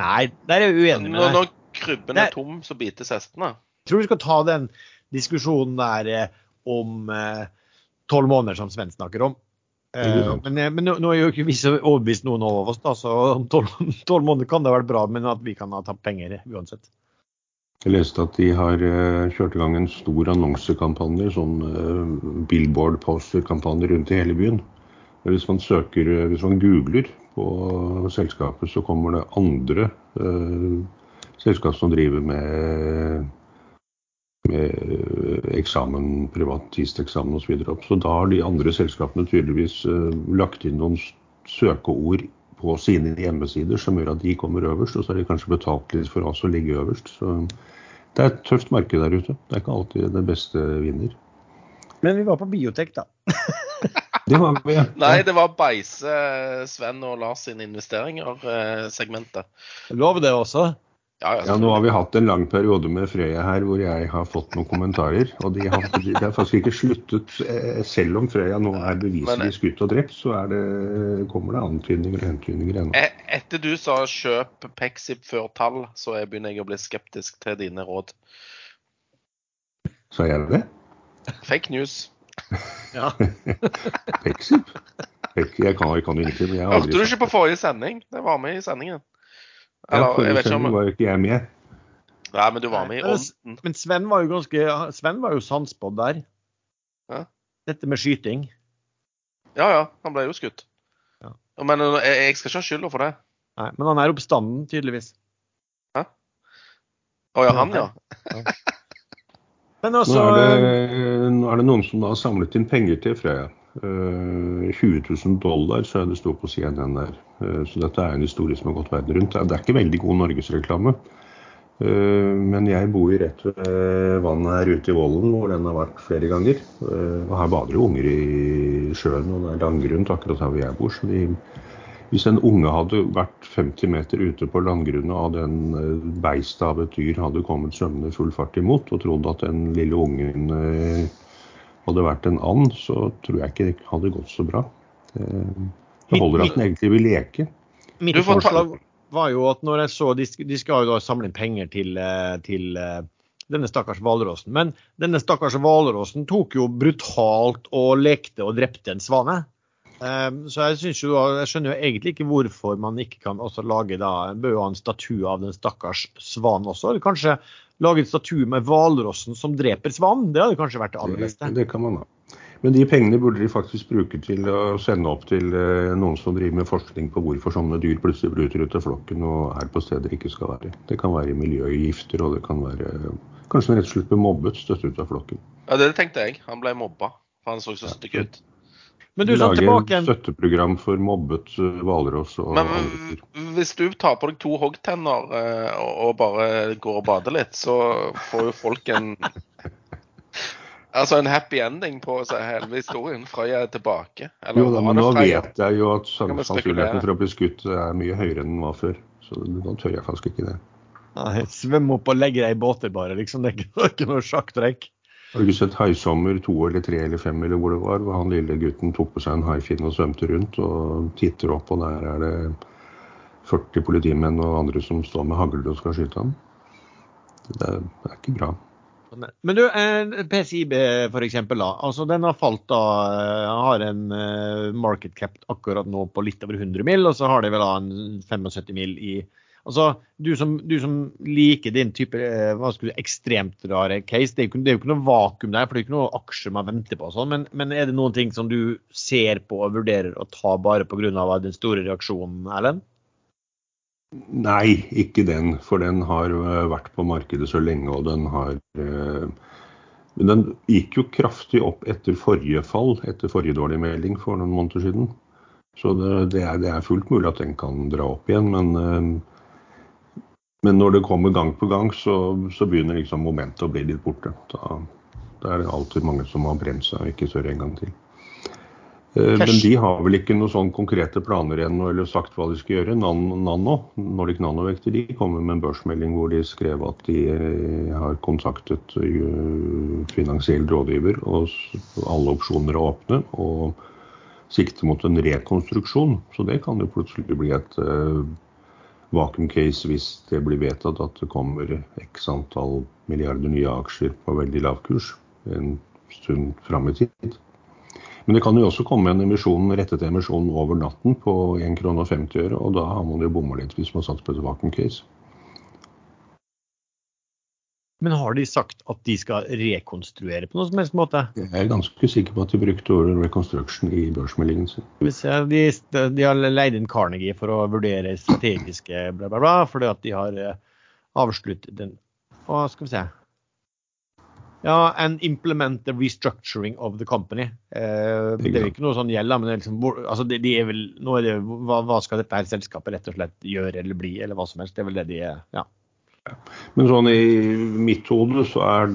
Nei, der er jeg uenig med deg. Krybben er tom, så bites hestene. Jeg tror vi skal ta den diskusjonen der eh, om tolv måneder som Sven snakker om. Eh, men eh, men nå, nå er jo ikke vi så overbevist noen av oss, da, så om tolv måneder kan det ha vært bra, men at vi kan ha tapt penger uansett. Jeg leste at de har eh, kjørt i gang en stor annonsekampanje, sånn eh, billboard-poster-kampanje rundt i hele byen. Hvis man søker, eh, hvis man googler på selskapet, så kommer det andre eh, selskap som driver med, med eksamen, privatisteksamen osv. Så, videre. så da har de andre selskapene tydeligvis eh, lagt inn noen søkeord på sine hjemmesider som gjør at de kommer øverst, og så har de kanskje betalt litt for oss å ligge øverst. Så det er et tøft marked der ute. Det er ikke alltid det beste vinner. Men vi var på biotek, da. det var vi, ja. Nei, det var Beise, Sven og Lars sine investeringer-segmentet. Lov det også. Ja, ja, nå har vi hatt en lang periode med Frøya her hvor jeg har fått noen kommentarer. Og de har, de har faktisk ikke sluttet. eh, Selv om Frøya nå er beviselig skutt og drept, så det, kommer det antydninger og hentydninger ennå. E- Etter du sa kjøp Pexip før tall, så jeg begynner jeg å bli skeptisk til dine råd. Sa jeg det? Fake news. Ja. Pexip? Jeg kan, jeg kan ingenting. jeg Hørte du ikke på forrige sending? Det var med i sendingen. Ja, Eller, jeg jeg vet ikke om var jo ikke jeg med. Nei, men du var med i ånden. Men Sven var jo ganske Sven var jo sannspådd der. Ja. Dette med skyting. Ja ja, han ble jo skutt. Ja. Men eh, jeg, jeg skal ikke ha skylda for det. Nei, men han er oppstanden, tydeligvis. Hæ? Å ja, han, ja. Men Nå altså er, det, nå er det noen som har samlet inn penger til Frøya. Eh, 20 000 dollar, så er det stå på CNN der. Eh, så dette er en historie som har gått verden rundt. Det er ikke veldig god norgesreklame. Eh, men jeg bor rett ved vannet her ute i Vollen, hvor den har vært flere ganger. Eh, og her bader jo unger i sjøen, og det er langgrunt akkurat her hvor jeg bor. så de hvis en unge hadde vært 50 meter ute på landgrunnet og den eh, beistet av et dyr hadde kommet svømmende full fart imot, og trodd at den lille ungen eh, det vært en and, så tror jeg ikke det hadde gått så bra. Det, det holder at den egentlig vil leke. Mitt forslag var jo at når jeg så De, de skal jo da samle inn penger til, eh, til eh, denne stakkars hvalrossen. Men denne stakkars hvalrossen tok jo brutalt og lekte og drepte en svane. Eh, Så jeg, jo, jeg skjønner jo egentlig ikke hvorfor man ikke kan også lage da, en bør jo ha en statue av den stakkars svanen også. Eller kanskje lage en statue med hvalrossen som dreper svanen. Det hadde kanskje vært det aller beste. Det, det kan man ha. Men de pengene burde de faktisk bruke til å sende opp til eh, noen som driver med forskning på hvorfor sånne dyr plutselig bryter ut av flokken og er på steder de ikke skal være. Det kan være miljøgifter, og det kan være Kanskje rett og slett ble mobbet, støtt ut av flokken. Ja, Det tenkte jeg. Han ble mobba. For han så så stygg ut. Men du, sånn tilbake et igjen. støtteprogram for mobbet eh, hvalross og Men andre hvis du tar på deg to hoggtenner eh, og bare går og bader litt, så får jo folk en Altså en happy ending på seg hele historien. Frøya er tilbake. Eller Jo da, men det nå vet jeg jo at sannsynligheten for å bli skutt er mye høyere enn den var før. Så nå tør jeg faktisk ikke det. Nei, Svøm opp og legg deg i båter, bare. liksom. Det er ikke noe sjakktrekk. Har du ikke sett 'Haisommer' to eller tre eller fem eller hvor det var? Hvor han lille gutten tok på seg en haifinn og svømte rundt og titter opp, og der er det 40 politimenn og andre som står med hagl og skal skyte ham. Det er, det er ikke bra. Men du, PCIB da. Altså, den har falt da Har en eh, market cap akkurat nå på litt over 100 mill., og så har de vel da en 75 mill. i Altså, du som, du som liker din type eh, hva skal si, ekstremt rare case, det er, jo det er jo ikke noe vakuum der, for det er jo ikke noe aksjer man venter på. Sånn, men, men er det noen ting som du ser på og vurderer å ta bare pga. den store reaksjonen, Erlend? Nei, ikke den. For den har øh, vært på markedet så lenge, og den har Men den gikk jo kraftig opp etter forrige fall, etter forrige dårlige melding for noen måneder siden. Så det, det, er, det er fullt mulig at den kan dra opp igjen, men men når det kommer gang på gang, så, så begynner liksom momentet å bli litt borte. Da, da er det alltid mange som har brent seg og ikke tør en gang til. Eh, Men de har vel ikke noen sånn konkrete planer ennå, eller sagt hva de skal gjøre. Nan- Nano, Nordic Nanovekter, de kommer med en børsmelding hvor de skrev at de eh, har kontaktet eh, finansiell rådgiver, og alle opsjoner er åpne. og sikter mot en rekonstruksjon. Så det kan jo plutselig bli et eh, vakuum case hvis det blir vedtatt at det kommer x antall milliarder nye aksjer på veldig lav kurs en stund fram i tid. Men det kan jo også komme en emisjon, rettet emisjon over natten på 1,50 kr, og 50 øre, og da har man jo bomma litt hvis man satt på et vakuum case. Men har de sagt at de skal rekonstruere på noen som helst måte? Jeg er ganske sikker på at de brukte ordet 'reconstruction' i børsmeldingen sin. De, de, har leid inn Carnegie for å vurdere strategiske bla, bla, bla, fordi at de har eh, avsluttet den Hva skal vi se Ja, and implement the restructuring of the company. Eh, det er jo ikke noe sånn gjeld, men det liksom, altså de, de vel, det, hva, hva skal dette her selskapet rett og slett gjøre eller bli, eller hva som helst. Det er vel det de er. ja. Men sånn i mitt hode så er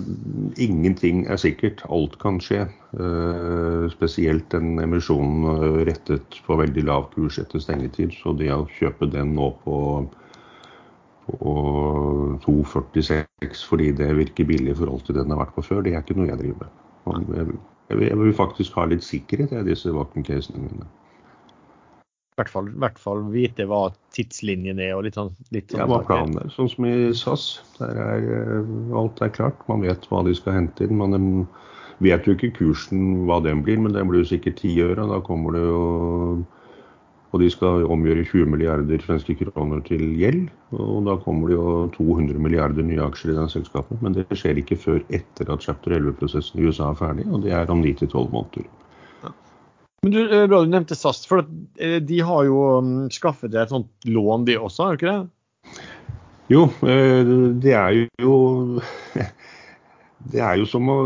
ingenting er sikkert. Alt kan skje. Uh, spesielt den emisjonen rettet på veldig lav kurs etter stengetid. Så det å kjøpe den nå på, på 2,46 fordi det virker billig i forhold til den har vært på før, det er ikke noe jeg driver med. Jeg, vil faktisk ha litt sikkerhet i disse vakuumcasene mine hvert fall, hvert fall vite hva tidslinjen er. og litt sånn. Litt sånn ja, hva planen er. Sånn som i SAS. Der er uh, alt er klart. Man vet hva de skal hente inn. Man vet jo ikke kursen hva den blir, men den blir jo sikkert ti øre. Da kommer det jo Og de skal omgjøre 20 milliarder svenske kroner til gjeld. Og da kommer det jo 200 milliarder nye aksjer i den selskapet. Men det skjer ikke før etter at chapter 11-prosessen i USA er ferdig, og det er om 9 12 måneder. Men du, eh, Bra du nevnte SAS, for eh, de har jo skaffet skaffet et sånt lån de også, har du ikke det? Jo, eh, det er jo Det er jo som å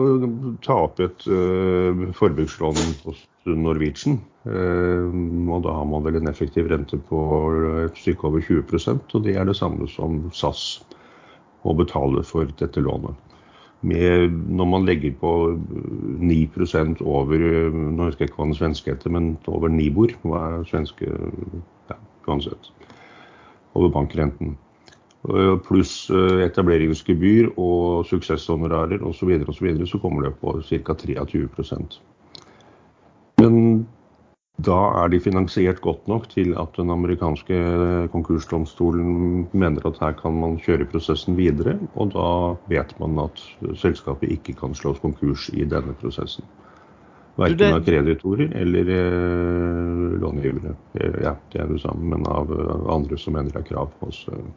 ta opp et forbrukslån hos Norwegian. Og da har man vel en effektiv rente på et stykke over 20% og det er det samme som SAS å betale for dette lånet med, når man legger på 9 over Nå husker jeg ikke hva den svenske heter, men over Nibor. Hva er svenske ja, uansett. Over bankrenten. Pluss eh, etableringsgebyr og suksesshonorarer osv. Så, og så, videre, så kommer det på ca. 23 Men da er de finansiert godt nok til at den amerikanske konkursdomstolen mener at her kan man kjøre prosessen videre, og da vet man at selskapet ikke kan slås konkurs i denne prosessen. Verken av kreditorer eller eh, långivere. Eh, ja, det er det samme, men av andre som mener det er krav hos eh,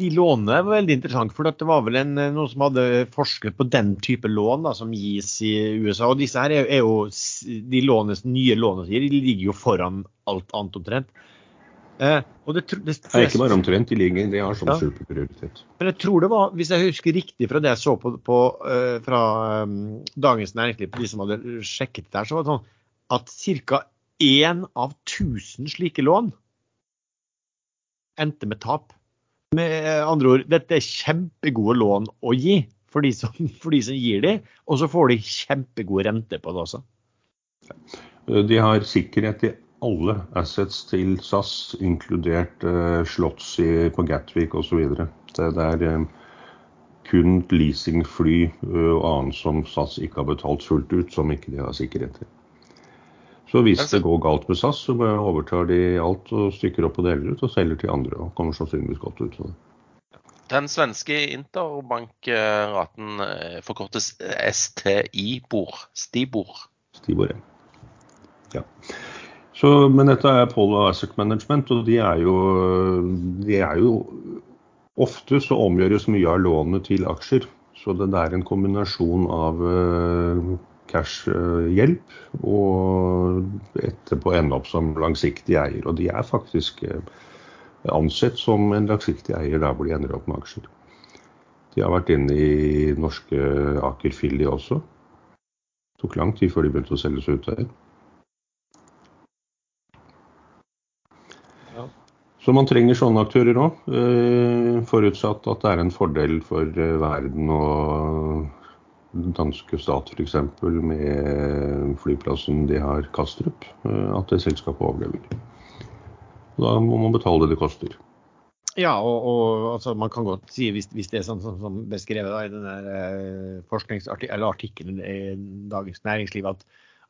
de lånene var veldig interessant, for det var vel en, noen som hadde forsket på den type lån da, som gis i USA. og disse her er, er jo, De lånes, nye lånene de ligger jo foran alt annet omtrent. Eh, og det, det, det, er ikke bare omtrent, de ligger, de har sånn ja. superprioritet. Men jeg tror det var, hvis jeg husker riktig fra det jeg så på, på uh, fra um, Dagens Næringsliv, på de som hadde sjekket der, så var det sånn at ca. én av 1000 slike lån endte med tap. Med andre ord, dette er kjempegode lån å gi for de som, for de som gir de, og så får de kjempegod rente på det også. De har sikkerhet i alle assets til SAS, inkludert uh, slotts på Gatwick osv. Det, det er um, kun leasingfly uh, og annet som SAS ikke har betalt fullt ut, som ikke de har sikkerhet til. Så hvis det går galt med SAS, så overtar de alt og stykker opp og deler ut og selger til andre. og kommer sannsynligvis godt ut av det. Den svenske interbankraten eh, forkortes STI-bord. Stibor. Stibor, ja. Så, men dette er Polo Asset Management, og de er jo, de er jo Ofte så omgjøres mye av lånet til aksjer. Så det er en kombinasjon av uh, cash-hjelp, og etterpå ende opp som langsiktig eier. Og de er faktisk eh, ansett som en langsiktig eier der hvor de ender opp med aksjer. De har vært inne i norske Aker Filly også. Det tok lang tid før de begynte å selge seg ut der. Så man trenger sånne aktører òg, eh, forutsatt at det er en fordel for eh, verden og danske stat f.eks. med flyplassen de har Kastrup, eh, at det selskapet overlever. Da må man betale det det koster. Ja, og, og altså, man kan godt si, hvis, hvis det er sånn som, som beskrevet da, i denne eh, artikkelen i Dagens Næringsliv, at,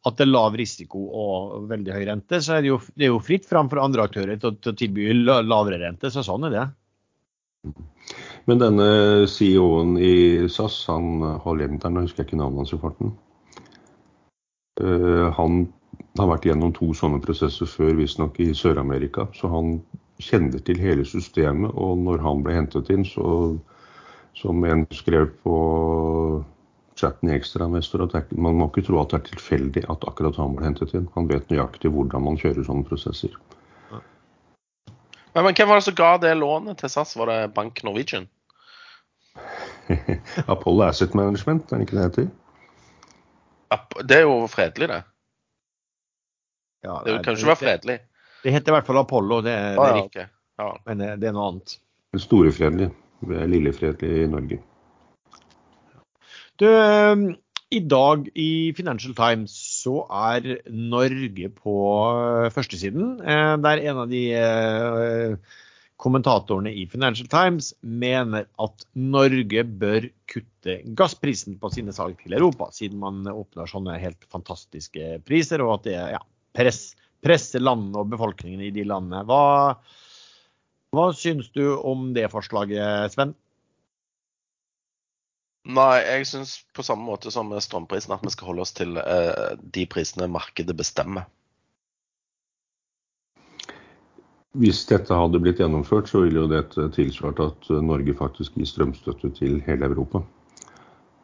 at, det er lav risiko og veldig høy rente, så er det jo, det er jo fritt fram for andre aktører til, til å tilby lavere rente. Så sånn er det. Men denne CEO-en i SAS, han hollenderen, jeg husker ikke navnet hans i farten. Uh, han har vært gjennom to sånne prosesser før, visstnok i Sør-Amerika. Så han kjenner til hele systemet, og når han ble hentet inn, så Som en skrev på chatten i Ekstrainvestor, at er, man må ikke tro at det er tilfeldig at akkurat han ble hentet inn. Han vet nøyaktig hvordan man kjører sånne prosesser. Men, men hvem var det som ga det lånet til SAS? Var det Bank Norwegian? Apollo Asset Management, er det ikke det heter? Det er jo fredelig, det. Ja, Det kan jo ikke være fredelig. Det heter i hvert fall Apollo, det, er- det Ah, er ja, riktig. ja. Men det, det er noe annet. Storefredelig. Det er lillefredelig i Norge. Du, eh, I dag i Financial Times så er Norge på eh, førstesiden. Det er en av de eh, kommentatorene i Financial Times mener at Norge bør kutte gassprisen på sine salg til Europa, siden man oppnår sånne helt fantastiske priser, og at det ja, press, presser landene og befolkningen i de landene. Hva, hva syns du om det forslaget, Sven? Nei, jeg syns på samme måte som strømprisen at vi skal holde oss til eh, de prisene markedet bestemmer. Hvis dette hadde blitt gjennomført, så ville jo dette tilsvart at Norge faktisk gir strømstøtte til hele Europa.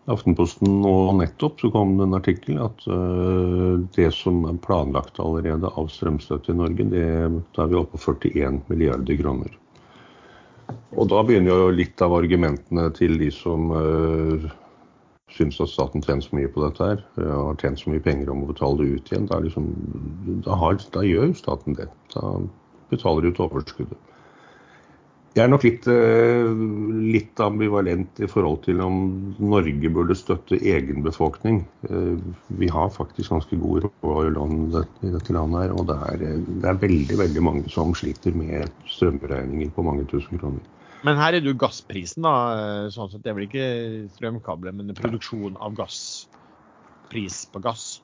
I Aftenposten og nettopp så kom det en artikkel at øh, det som er planlagt allerede av strømstøtte i Norge, det, da er vi oppe på 41 milliarder kroner. Og da begynner jo litt av argumentene til de som øh, syns at staten tjener så mye på dette her, og har tjent så mye penger om å betale det ut igjen. Da, liksom, da, har, da gjør jo staten det. Da betaler ut overskuddet. Jeg er nok litt, eh, litt ambivalent i forhold til om Norge burde støtte egen befolkning. Eh, Vi har faktisk ganske god råd i dette landet her, og det er, eh, det er veldig veldig mange som sliter med strømregninger på mange tusen kroner. Men her er det jo gasprisen, da. sånn sett. Det er vel ikke strømkabler, men produksjon av gass. Pris på gass.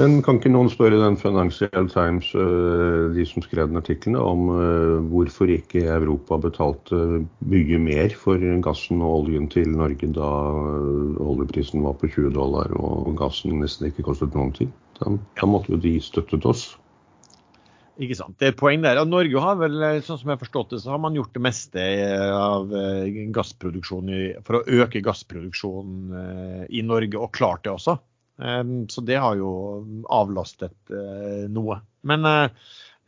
Men kan ikke noen spørre den Financial Times, eh, de som skrev den artiklene, om eh, hvorfor ikke Europa betalte mye mer for gassen og oljen til Norge da eh, oljeprisen var på 20 dollar og gassen nesten ikke kostet noen ting? Da, da måtte jo de støttet oss. Ikke sant. Det er et poeng der. Og Norge har vel, sånn som jeg har forstått det, så har man gjort det meste av gassproduksjonen for å øke gassproduksjonen i Norge, og klart det også. Eh, Så det har jo avlastet eh, noe. Men eh,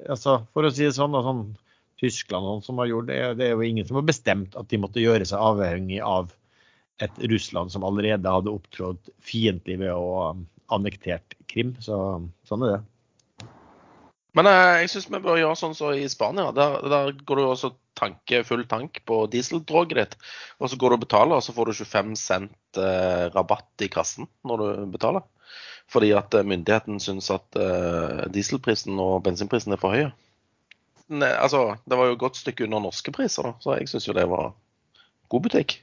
altså, for å si det sånn, sånn Tyskland sånn som har gjort det, det er jo ingen som har bestemt at de måtte gjøre seg avhengig av et Russland som allerede hadde opptrådt fiendtlig ved å annektert Krim. Så sånn er det. Men eh, jeg syns vi bør gjøre sånn som i Spania. Der, der går du også tanke full tank på dieseldroget ditt. Og så går du og betaler, og så får du 25 cent eh, rabatt i kassen når du betaler. Fordi at eh, myndigheten syns at eh, dieselprisen og bensinprisen er for høye. Ne, altså, det var jo et godt stykke under norske priser, da, så jeg syns jo det var god butikk.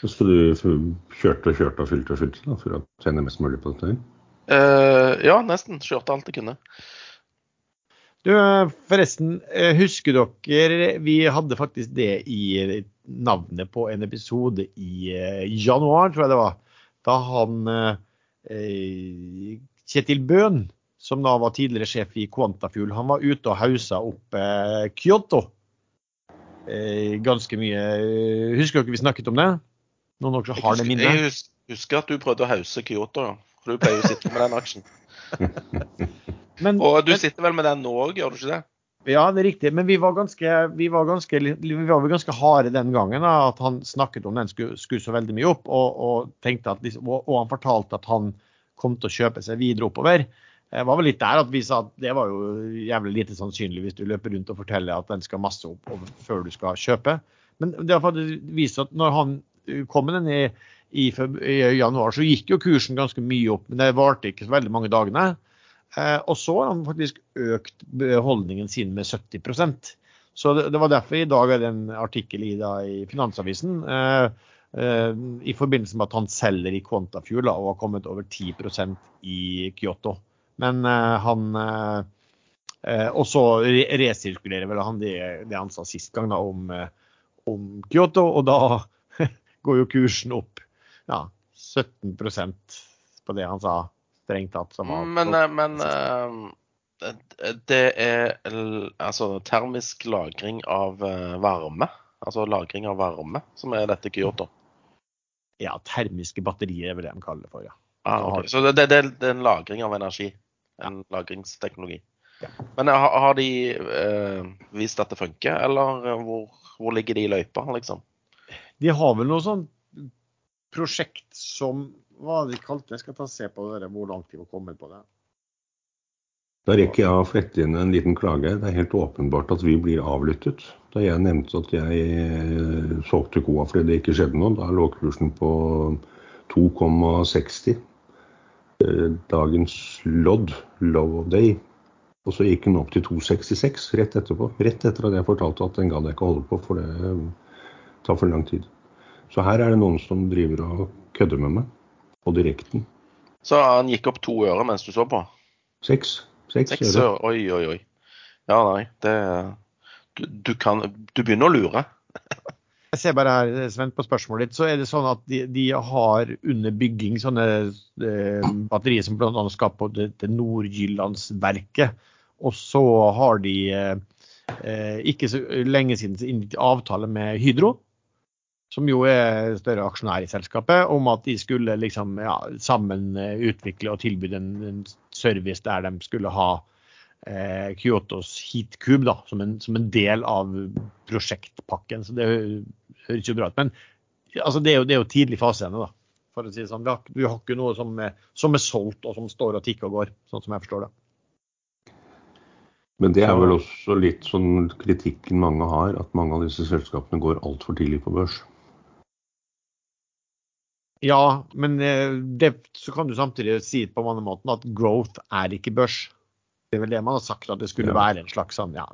Så du kjørte og kjørte og fylte og fylte da, for å tjene mest mulig på dette? Eh, ja, nesten. Kjørte alt jeg kunne. Du, forresten, eh, husker dere Vi hadde faktisk det i navnet på en episode i eh, januar, tror jeg det var. Da han eh, Kjetil Bøhn, som da var tidligere sjef i Quantafuel, han var ute og hausa opp eh, Kyoto. Eh, ganske mye. Husker dere vi snakket om det? Noen av dere har det minnet? jeg husker at du prøvde å hause Kyoto, ja. For du pleier jo å sitte med den aksjen. Men, Og du men- sitter vel med den nå òg, gjør du ikke det? Ja, det er riktig. Men vi var ganske, vi var ganske, vi var ganske harde den gangen. Da, at han snakket om den skulle, skulle så veldig mye opp. Og, og, tenkte at, liksom- og, og han fortalte at han kom til å kjøpe seg videre oppover. Det var vel litt der at vi sa at det var jo jævlig lite sannsynlig hvis du løper rundt og forteller at den skal masse opp før du skal kjøpe. Men det har faktisk vist at når han uh, kom med den i, i, i januar, så gikk jo kursen ganske mye opp. Men det varte ikke så veldig mange dagene. Eh, og så har han faktisk økt holdningen sin med 70% Så det, var derfor i dag er det en artikkel i, da, i Finansavisen eh, eh, i forbindelse med at han selger i Quantafuel da, og har kommet over 10% i Kyoto. Men han Og så resirkulerer vel han det, det han sa sist gang da, om, om Kyoto, og da går jo kursen opp ja, 17% på det han sa strengt tatt. Som var Men, eh, men eh, det er altså termisk lagring av eh, varme. Altså lagring av varme, som er dette Kyoto. ja, termiske batterier, er vel det de kaller det for. ja. Ah, okay. Så det, det, det er en lagring av energi? En lagringsteknologi? Men har, har de eh, vist at det funker, eller hvor, hvor ligger de i løypa, liksom? De har vel noe sånn prosjekt som Hva de kalte? Jeg skal ta og se på det, hvor langt de var kommet på det. Da rekker jeg å flette inn en liten klage. Det er helt åpenbart at vi blir avlyttet. Da jeg nevnte at jeg eh, solgte koa fordi det ikke skjedde noe, da lå kursen på 2,60. Eh, dagens lodd, low of day, og så gikk den opp til 2,66 rett etterpå. Rett etter at jeg fortalte at den gadd jeg ikke holde på, for det tar for lang tid. Så her er det noen som driver og kødder med meg. Og direkten. Så han gikk opp to øre mens du så på? Seks. Seks, Seks øre. Oi, oi, oi. Ja, nei. Det du, du kan Du begynner å lure. Jeg ser bare her, Sven, på spørsmålet ditt, så er det sånn at de, de har under bygging sånne eh, batterier som bl.a. skal på det, det Nordjyllandsverket. Og så har de eh, ikke så lenge siden avtale med Hydro, som jo er større aksjonær i selskapet, om at de skulle liksom, ja, sammen utvikle og tilby en, en service der de skulle ha eh, Kyotos Heatcube da, som en, som en del av prosjektpakken. Så det høres jo bra ut. Men altså, det, er jo, det er jo tidlig fase ennå, da. For å si det sånn. Vi har, vi har ikke noe som er, som er, solgt og som står og tikker og går, sånn som jeg forstår det. Men det er vel også litt sånn kritikken mange har, at mange av disse selskapene går altfor tidlig på børs. Ja, men eh, det, så kan du samtidig si på mange måter at growth er ikke børs. Det er vel det man har sagt, at det skulle ja. være en slags sånn ja.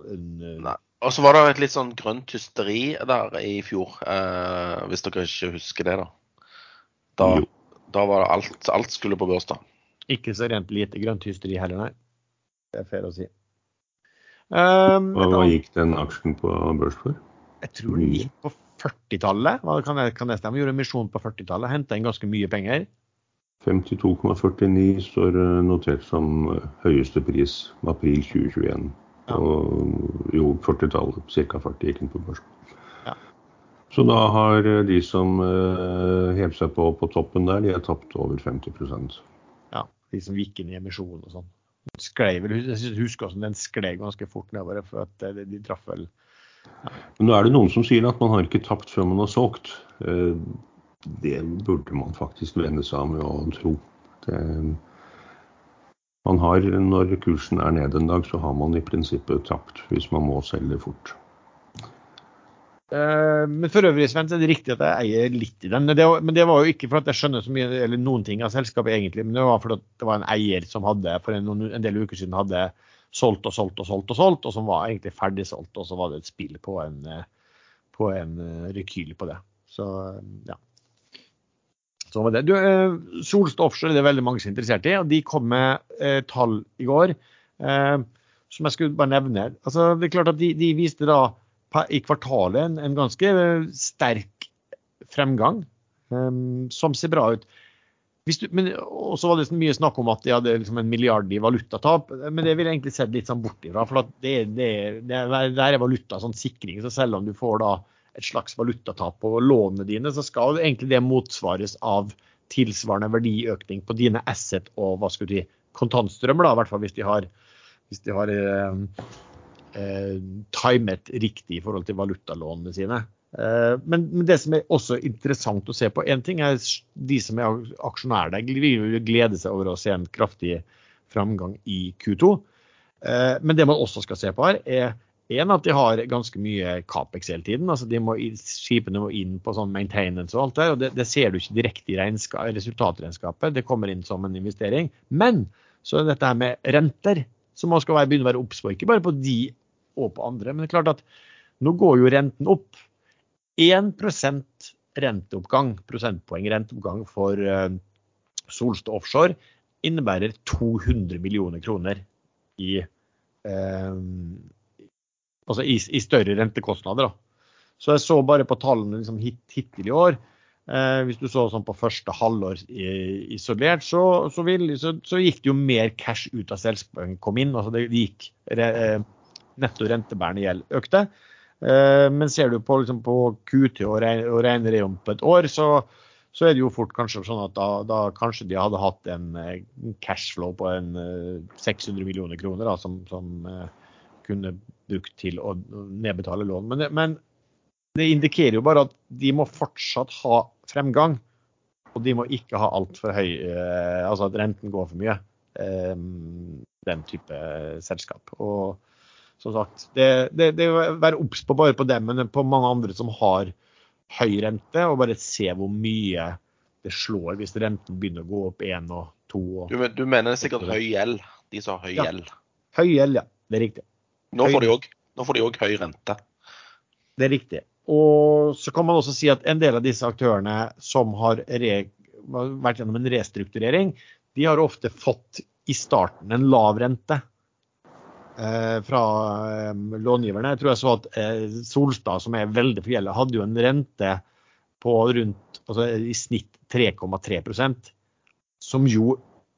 Og så var det et litt sånn grønt hysteri der i fjor, eh, hvis dere ikke husker det, da. Da, da var det alt, alt skulle på børs, da. Ikke så rent lite grønt hysteri heller, nei. Det er fair å si. Um, hva, hva gikk den aksjen på børs for? Jeg tror den gikk på 40-tallet. Kan, kan det stemme? Gjorde emisjon på 40-tallet. Henta inn ganske mye penger. 52,49 står eh, notert som eh, høyeste pris april 2021. Ja. Og jo, 40-tallet. Ca. 40 gikk inn på børsen. Ja. Så da har eh, de som uh, hev seg på på toppen der, de har tapt over 50% Ja, de som gikk inn i emisjonen og sånn. Sklei vel, jeg husker også den sklei ganske fort nedover, for at de, de traff vel men nå er det noen som sier at man har ikke tapt før man har solgt. Eh, det burde man faktisk vende seg av med å tro. Det, man har, når kursen er ned en dag, så har man i prinsippet tapt hvis man må selge fort. Eh, men for øvrig Sven, så er det riktig at jeg eier litt i den. Men det, men det, var jo ikke for at jeg skjønner så mye, eller noen ting av selskapet egentlig, men det var fordi det var en eier som hadde for en, en del uker siden hadde solgt og solgt og solgt, og solgt, og som var egentlig ferdig solgt. Og så var det et spill på en, eh, på en eh, rekyl på det. Så eh, ja. Så var det. Du, Solst Offshore er det veldig mange som er interessert i, og de kom med eh, tall i går eh, som jeg skulle bare nevne. Altså, det er klart at De, de viste da i kvartalet en, en ganske sterk fremgang, som ser bra ut. Du, men også var det mye snakk om at de hadde liksom en milliard i valutatap. Men det vil jeg egentlig sett litt sånn bort ifra. For det, det, det, det er valuta sånn sikring. Så selv om du får da et slags valutatap på lånene dine, så skal egentlig det motsvares av tilsvarende verdiøkning på dine asset og hva skal du si, kontantstrømmer. da, I hvert fall hvis de har, hvis de har eh, eh, timet riktig i forhold til valutalånene sine. Eh, men, det som er også interessant å se på, én ting er de som er aksjonærer der, vil glede seg over å se en kraftig framgang i Q2. Eh, men det man også skal se på her, er en at de har ganske mye Capex hele tiden. altså må, Skipene må inn på sånn maintenance og alt der, og det, det ser du ikke direkte i resultatregnskapet. Det kommer inn som en investering. Men så er dette her med renter, som man skal begynne å være obs på. Ikke bare på de og på andre. Men det er klart at nå går jo renten opp. 1 renteoppgang, prosentpoeng renteoppgang for uh, Solstad Offshore innebærer 200 millioner kroner i, uh, altså i, i, større rentekostnader. Da. Så jeg så bare på tallene liksom, hit, hittil i år. Eh, hvis du så sånn på første halvår isolert, så, så, vil, så, så, gikk det jo mer cash ut av selskapet kom inn. altså Det gikk netto rentebærende gjeld økte. Eh, men ser du på, liksom, på Q2 og regner det om på et år, så, så er det jo fort kanskje sånn at da, da kanskje de hadde hatt en eh, cashflow på en 600 millioner kroner da, som, som kunne brukt til å nedbetale lån. Men, men, det indikerer jo bare at de må fortsatt ha fremgang. Og de må ikke ha altfor høy Altså at renten går for mye. Den type selskap. Og som sagt, det, det, det være obs på bare på dem, men på mange andre som har høy rente, og bare se hvor mye det slår hvis renten begynner å gå opp én og to. Og, du, du, mener sikkert høy gjeld, de som har høy ja. Høy gjeld, ja. Det er riktig. Nå får, nå får de òg høy rente. Det er riktig. Og så kan man også si at en del av disse aktørene som har re... vært gjennom en restrukturering, de har ofte fått i starten en lav rente. Eh, fra eh, långiverne. Jeg tror jeg så at eh, Solstad, som er veldig forgjelda, hadde jo en rente på rundt altså i snitt 3,3% som jo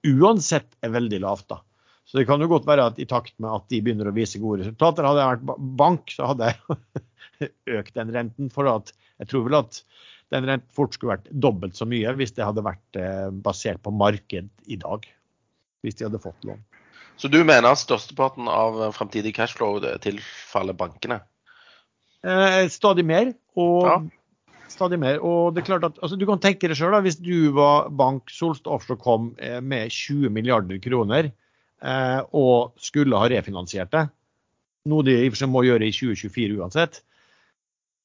uansett er veldig lavt. da. Så det kan jo godt være at i takt med at de begynner å vise gode resultater, hadde jeg vært bank, så hadde jeg økt den renten. For at jeg tror vel at den renten fort skulle vært dobbelt så mye hvis det hadde vært basert på marked i dag. Hvis de hadde fått lån. Så du mener at størsteparten av fremtidig cashflow tilfaller bankene? Eh, stadig mer. Og, ja. stadig mer. Og det er klart at, altså, Du kan tenke deg sjøl, hvis du var bank, Solst Offshore kom eh, med 20 milliarder kroner eh, og skulle ha refinansiert det, noe de i og for seg må gjøre i 2024 uansett.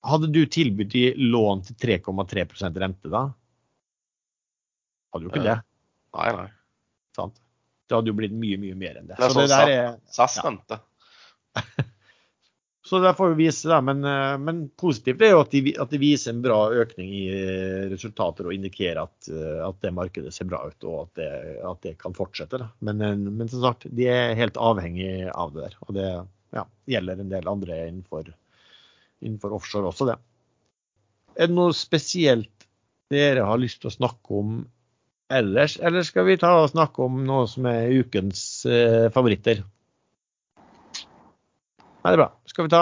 Hadde du tilbudt de lån til 3,3% rente da? Hadde jo ikke det. Nei, nei. Sant? Det hadde jo blitt mye, mye mer enn det. Det er sånn det er, SAS-rente. Ja. Så det får vi vise, da. Men, eh, men positivt er jo at de, at de, viser en bra økning i eh, resultater og indikerer at, eh, at det markedet ser bra ut og at det, at det kan fortsette. Da. Men, men, som sagt, de er helt avhengig av det der. Og det ja, gjelder en del andre innenfor, innenfor offshore også, det. Er det noe spesielt dere har lyst til å snakke om ellers, eller skal vi ta og snakke om noe som er ukens eh, favoritter? Nei, det er bra. Skal vi ta,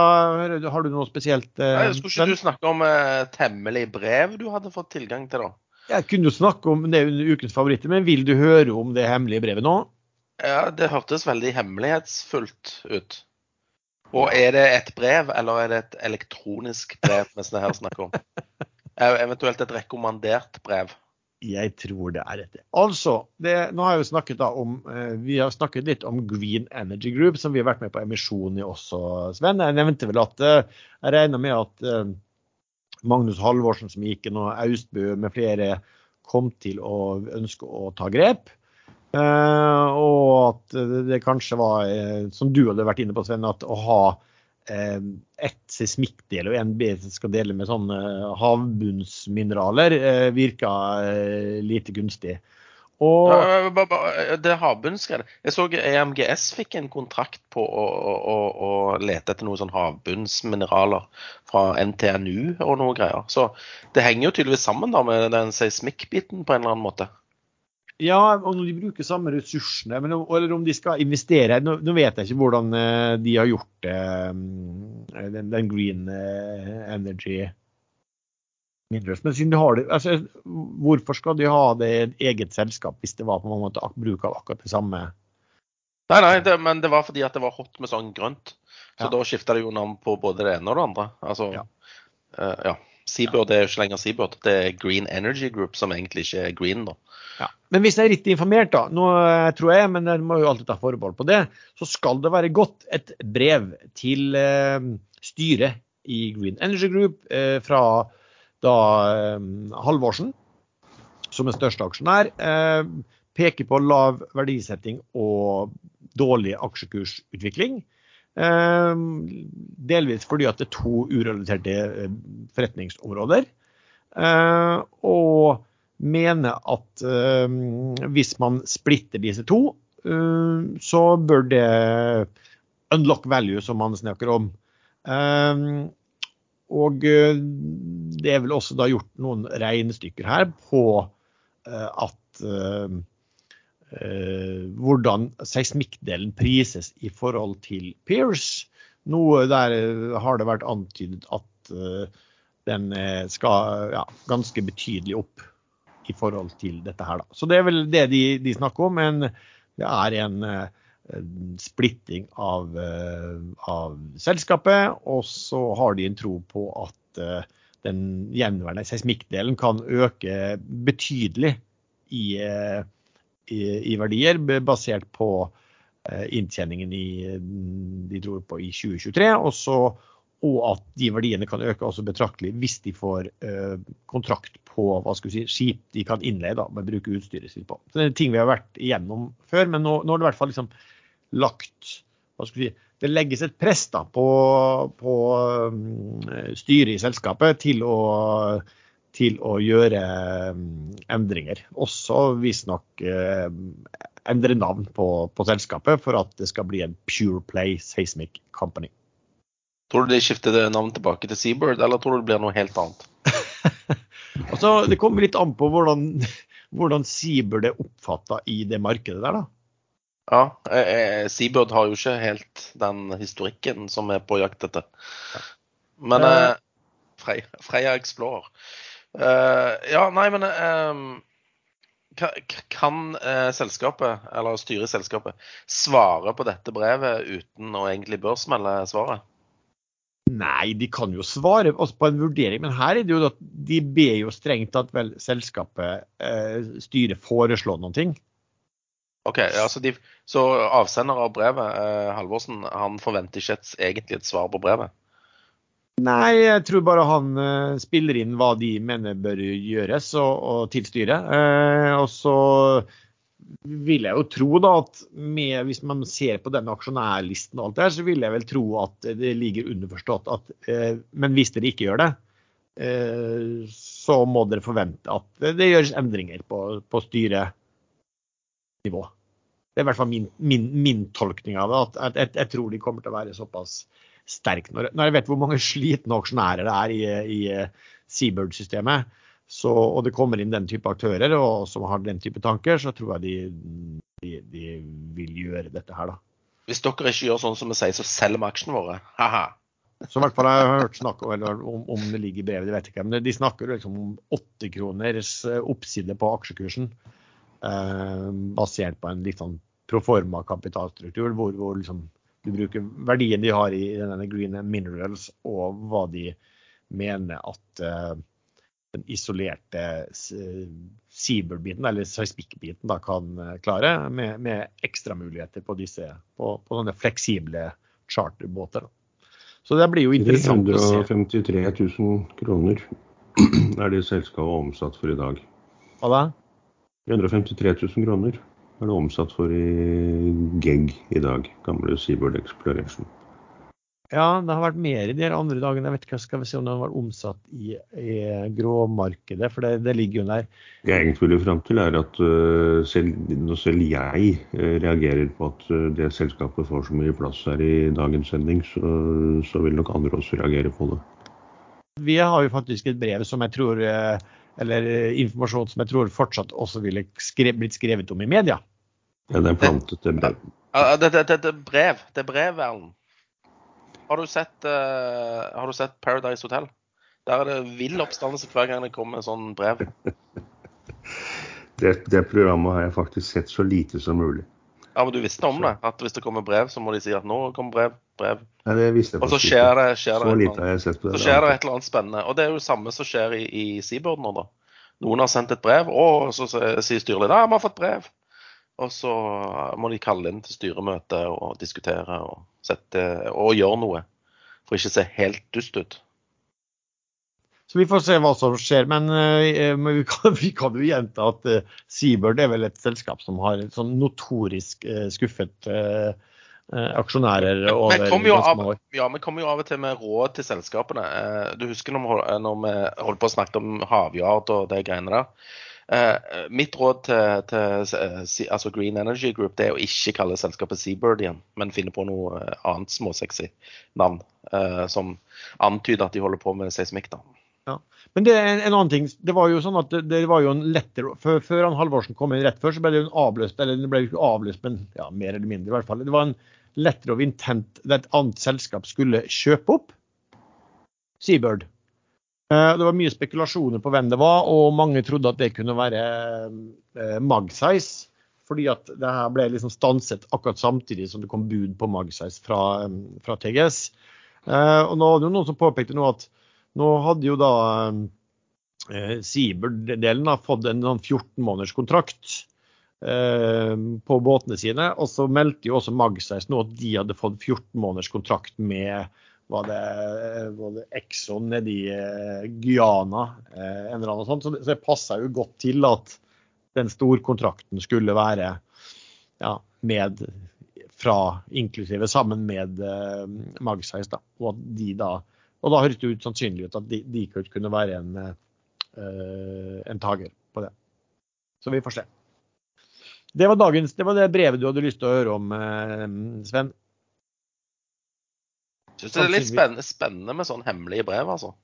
Har du noe spesielt? Eh, Nei, skulle ikke du snakke om eh, et hemmelig brev du hadde fått tilgang til, da? Jeg kunne jo snakke om det under ukens favoritter, men vil du høre om det hemmelige brevet nå? Ja, det hørtes veldig hemmelighetsfullt ut. Og er det et brev, eller er det et elektronisk brev vi her snakker om? Eventuelt et rekommandert brev? Jeg tror det er dette. Altså, det, nå har jo snakket om, eh, Vi har snakket litt om Green Energy Group, som vi har vært med på emisjon i også, Sven. Jeg nevnte vel at eh, jeg regner med at eh, Magnus Halvorsen som gikk inn, og Austbø med flere kom til å ønske å ta grep. og at det kanskje var, som du hadde vært inne på, Sven, at å ha ett seismikkdel og en bit skal dele med sånne havbunnsmineraler, virka eh, lite gunstig. Og... Det havbunnsgreiene. Jeg så EMGS fikk en kontrakt på å, å, å lete etter noen sånn havbunnsmineraler fra NTNU og noe greier. Så det henger jo tydeligvis sammen da med den seismikkbiten på en eller annen måte. Ja, om de bruker samme ressursene, men, eller om de skal investere. Nå, nå, vet jeg ikke hvordan eh, de har gjort det, eh, den, den green eh, energy minerals. Men siden de har det, altså, hvorfor skal de ha det i et eget selskap hvis det var på en måte bruk av akkurat det samme? Nei, nei, det, men det var fordi at det var hot med sånn grønt. Så ja. da skifta de jo navn på både det ene og det andre. Altså, ja. Uh, ja. Seabird er jo ikke lenger Seabird, det er Green Energy Group, som egentlig ikke er green. nå. Ja. Men hvis jeg er riktig informert, da, nå eh, tror jeg, men jeg må jo alltid ta forbehold på det, så skal det være gått et brev til eh, styret i Green Energy Group eh, fra da eh, Halvorsen, som er største aksjonær, eh, peker på lav verdisetting og dårlig aksjekursutvikling. Ehm, delvis fordi at det er to urelaterte eh, forretningsområder. Ehm, og mener at ehm, hvis man splitter disse to, så bør det unlock value, som man snakker om. Og eh, det er vel også da gjort noen regnestykker her på eh, at hvordan seismikkdelen prises i forhold til Pears. Noe der eh, har det vært antydet at eh, den skal ja, ganske betydelig opp. i forhold til dette her. Da. Så det er vel det de, de snakker om. Men det er en, en splitting av, av, selskapet. Og så har de en tro på at den gjenværende seismikkdelen kan øke betydelig i, i, i verdier, basert på inntjeningen i, de tror på i 2023. og så og at de verdiene kan øke også betraktelig hvis de får uh, kontrakt på hva skal vi si, skip de kan innleie da, med å bruke utstyret sitt på. Så det er ting vi har vært igjennom før, men nå, nå er det i hvert fall liksom lagt hva skal vi si, Det legges et press da, på, på um, styret i selskapet til å, til å gjøre um, endringer. Også visstnok uh, endre navn på, på selskapet for at det skal bli en Pure Play Seismic Company. Tror du de skifter navn tilbake til Seabird, eller tror du det blir noe helt annet? altså, det kommer litt an på hvordan, hvordan Seabird er oppfatta i det markedet der, da. Ja, eh, eh, Seabird har jo ikke helt den historikken som er på jakt etter. Men eh, Freia Explorer uh, Ja, nei, men uh, kan uh, selskapet, eller styret i selskapet, svare på dette brevet uten å egentlig børsmelde svaret? Nei, de kan jo svare også på en vurdering, men her er det jo at de ber jo strengt at vel selskapet, eh, styret, foreslår noen ting. Ok, altså de, Så avsender av brevet, Halvorsen, han forventer ikke et, egentlig et svar på brevet? Nei, jeg tror bare han uh, spiller inn hva de mener bør gjøres, og, og til. Uh, og så vil jeg jo tro da at med, hvis man ser på denne aksjonærlisten og alt det her, så vil jeg vel tro at det ligger underforstått at uh, Men hvis dere ikke gjør det, eh, så må dere forvente at det gjøres endringer på, på styrenivå. Det er i hvert fall min, min, min tolkning av det. at jeg, jeg, tror de kommer til å være såpass sterke. Når, jeg vet hvor mange slitne aksjonærer det er i, i Seabird-systemet, og det kommer inn den type aktører og, som har den type tanker, så tror jeg de, de, de vil gjøre dette her, da. Hvis dere ikke gjør sånn som vi sier, så selger vi aksjene våre. Ha-ha. Så i hvert fall jeg har hørt snakk om, om, om, det ligger i brevet, det vet jeg ikke. Men de snakker liksom om åttekroners kroners oppside på aksjekursen. Eh, basert på en litt sånn proforma kapitalstruktur, hvor, hvor liksom, du bruker verdien de har i denne green minerals, og hva de mener at uh, den isolerte Seabird-biten, eller seismikkbiten, kan eh, klare, med, med ekstramuligheter på disse på, på sånne fleksible charterbåter. Så det blir jo interessant å se. 353 000 kroner er det selskapet omsatt for i dag. Hva da? 153 000 kroner er det omsatt for i GEG i dag. Gamle Seabird Exploration. Ja, det har vært mer i de andre dagene. Jeg vet ikke, Skal vi se om har vært omsatt i, i gråmarkedet, for det, det, ligger jo der. Det jeg egentlig vil fram til, er at uh, selv, selv, jeg uh, reagerer på at uh, det selskapet får så mye plass her i dagens sending, så, så, vil nok andre også reagere på det. Vi har jo faktisk et brev som jeg tror, eller informasjon som jeg tror fortsatt også ville skre, blitt skrevet om i media. Ja, det er plantet, det brev. Det, det, det, det brev, det brev, Erlend. Har du sett, uh, har du sett Paradise Hotel? Der er det vill oppstandelse hver gang det kommer sånn brev. det, det, programmet har jeg faktisk sett så lite som mulig. Ja, men du visste om det? At hvis det kommer brev, så må de si at nå kommer brev, brev. Ja, det visste jeg Og så skjer det, skjer sett på det. Så skjer det et eller annet spennende. Og det er jo det samme som skjer i, i Seabird nå, da. Noen har sendt et brev, og så sier styrelederen ja, vi har fått brev. Og så må de kalle inn til styremøte og diskutere og, sette, og gjøre noe. For ikke å se helt dust ut. Så vi får se hva som skjer. Men, men vi, kan, vi, kan, jo gjenta at uh, Seabird er vel et selskap som har sånn notorisk uh, skuffet aksjonærer over ganske mange år. Ja, vi kommer jo av og til med råd til selskapene. du husker når vi, når vi holdt på å snakke om havjard og de greiene der. Uh, mitt råd til, til uh, altså Green Energy Group det er å ikke kalle selskapet Seabird igjen, men finne på noe uh, annet småsexy navn som antyder at de holder på med seismikk. Ja. Men det er en, en, annen ting. Det var jo sånn at det, det var jo en lettere før, før han Halvorsen kom inn rett før, så ble det jo en avløst, eller det ble jo ikke avløst, men ja, mer eller mindre i hvert fall. Det var en lettere og intent at et annet selskap skulle kjøpe opp Seabird. Eh, Det var mye spekulasjoner på hvem det var, og mange trodde at det kunne være eh, Magsize. Fordi at det her ble liksom stanset akkurat samtidig som det kom bud på Magsize fra, eh, fra TGS. Og nå var det jo noen som påpekte nå at nå hadde jo da Seabird-delen da fått en sånn 14 måneders kontrakt på båtene sine. Og så meldte jo også Magsize nå at de hadde fått 14 måneders kontrakt med var det, var det Exxon nedi eh, Guyana, eh, en eller annen sånn. Så det, så det passa jo godt til at den storkontrakten skulle være ja, med fra, inklusive sammen med uh, Magsize. Da, og at de da og da høres det ut sannsynlig ut at de, de kunne være en, uh, en tager på det. Så vi får se. Det var, dagens, det var det brevet du hadde lyst til å høre om, Sven. Syns det er litt spennende, spennende med sånn hemmelige brev, altså.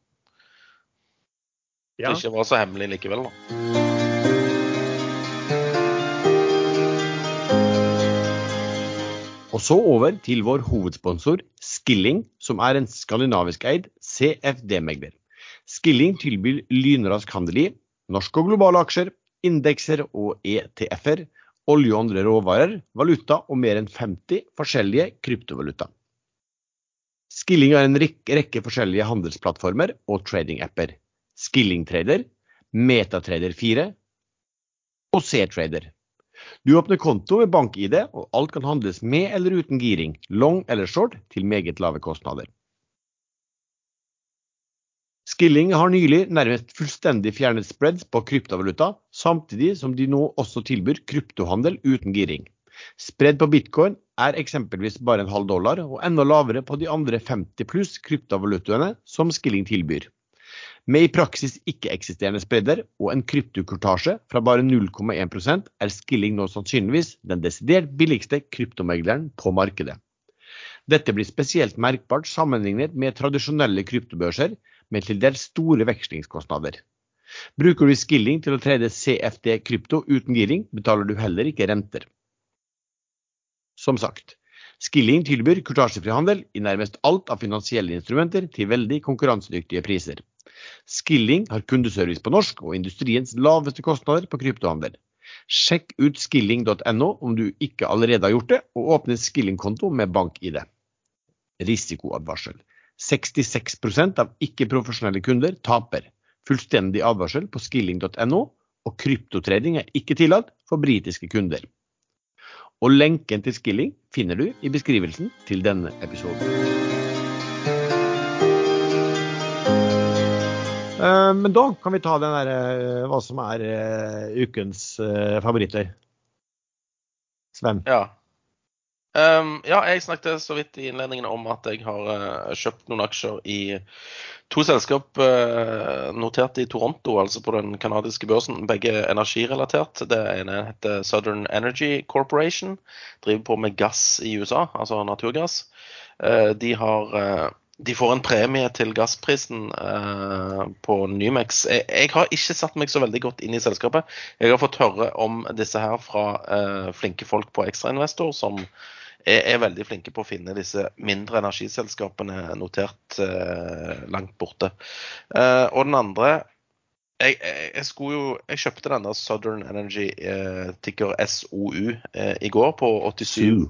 Ja. Det ikke var så hemmelig likevel, da. Og så over til vår hovedsponsor Skilling, som er en skandinavisk eid CFD-megler. Skilling tilbyr lynrask handel i norske og globale aksjer, indekser og ETF-er, olje og andre råvarer, valuta og mer enn 50 forskjellige kryptovaluta. Skilling har en rekke forskjellige handelsplattformer og trading-apper. Skilling Trader, Metatrader 4 og C-Trader. Du åpner konto med bank-ID, og alt kan handles med eller uten giring, long eller short, til meget lave kostnader. Skilling har nylig nærmest fullstendig fjernet spreads på kryptovaluta, samtidig som de nå også tilbyr kryptohandel uten giring. Spread på bitcoin er eksempelvis bare en halv dollar, og enda lavere på de andre 50 pluss kryptovalutaene som Skilling tilbyr. Med i praksis ikke-eksisterende spredder og en kryptokurtasje fra bare 0,1% er Skilling nå sannsynligvis den desidert billigste kryptomegleren på markedet. Dette blir spesielt merkbart sammenlignet med tradisjonelle kryptobørser med til dels store vekslingskostnader. Bruker du Skilling til å trede CFD krypto uten giring, betaler du heller ikke renter. Som sagt, Skilling tilbyr kurtasjefri handel i nærmest alt av finansielle instrumenter til veldig konkurransedyktige priser. Skilling har kundeservice på norsk og industriens laveste kostnader på kryptohandel. Sjekk ut skilling.no om du ikke allerede har gjort det, og åpne Skilling-konto med bank-ID. Risikoadvarsel. 66% av ikke-profesjonelle kunder taper. Fullstendig advarsel på skilling.no, og kryptotrading er ikke tillatt for britiske kunder. Og lenken til Skilling finner du i beskrivelsen til denne episoden. Eh, Men da kan vi ta den der, eh, hva som er eh, ukens favoritter. Sven. Ja. Ehm, ja, jeg snakket så vidt i innledningen om at jeg har uh, kjøpt noen aksjer i to selskap uh, notert i Toronto, altså på den kanadiske børsen. Begge energirelatert. Det ene heter Southern Energy Corporation. Driver på med gass i USA, altså naturgass. Uh, de har de får en premie til gassprisen på Nymex. Jeg, jeg har ikke satt meg så veldig godt inn i selskapet. Jeg har fått høre om disse her fra flinke folk på Ekstrainvestor, som er, er veldig flinke på å finne disse mindre energiselskapene notert eh, langt borte. Eh, og den andre jeg, jeg, jeg, jo, jeg kjøpte denne Southern Energy eh, ticker SOU eh, i går på 87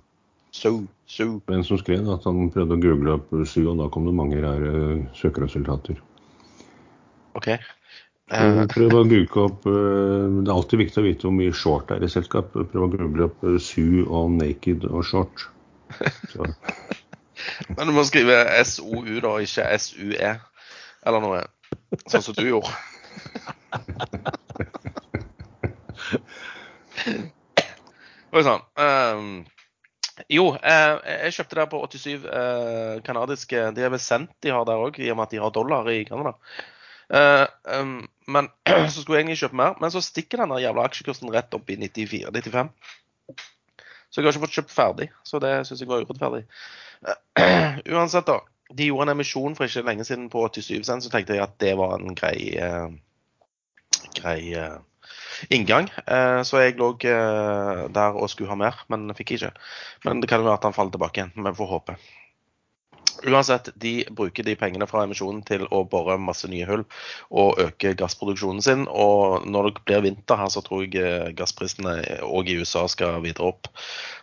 Sue. Sue. En som skrev at han prøvde å google opp SU, og da kom det mange rare søkeresultater. OK. Eh, Prøv å google opp eh, Det er alltid viktig å vite hvor mye short det er i selskap. Prøv å google opp eh, SU og naked og short. Så, Men du må skrive SOU, da, ikke SUE. Eller noe. Sånn som du gjorde. Oi sann. Um, jo, eh, jeg kjøpte det på 87 eh, kanadiske De er vel cent de har der òg, i og med at de har dollar i Canada. Uh, ehm, men så skulle jeg egentlig kjøpe mer, men så stikker den jævla aksjekursen rett opp i 94-95. Så jeg har ikke fått kjøpt ferdig, så det syns jeg var urettferdig. Uansett, da. De gjorde en emisjon for ikke lenge siden på 87 cent, så tenkte jeg at det var en grei, eh, grei eh, inngang. Eh, så jeg lå eh, der og skulle ha mer, men fikk ikke. Men det kan jo være at han faller tilbake igjen. Vi får håpe. Uansett, de bruker de pengene fra emisjonen til å bore masse nye hull og øke gassproduksjonen sin. Og når det blir vinter her, så tror jeg eh, gassprisene òg i USA skal videre opp.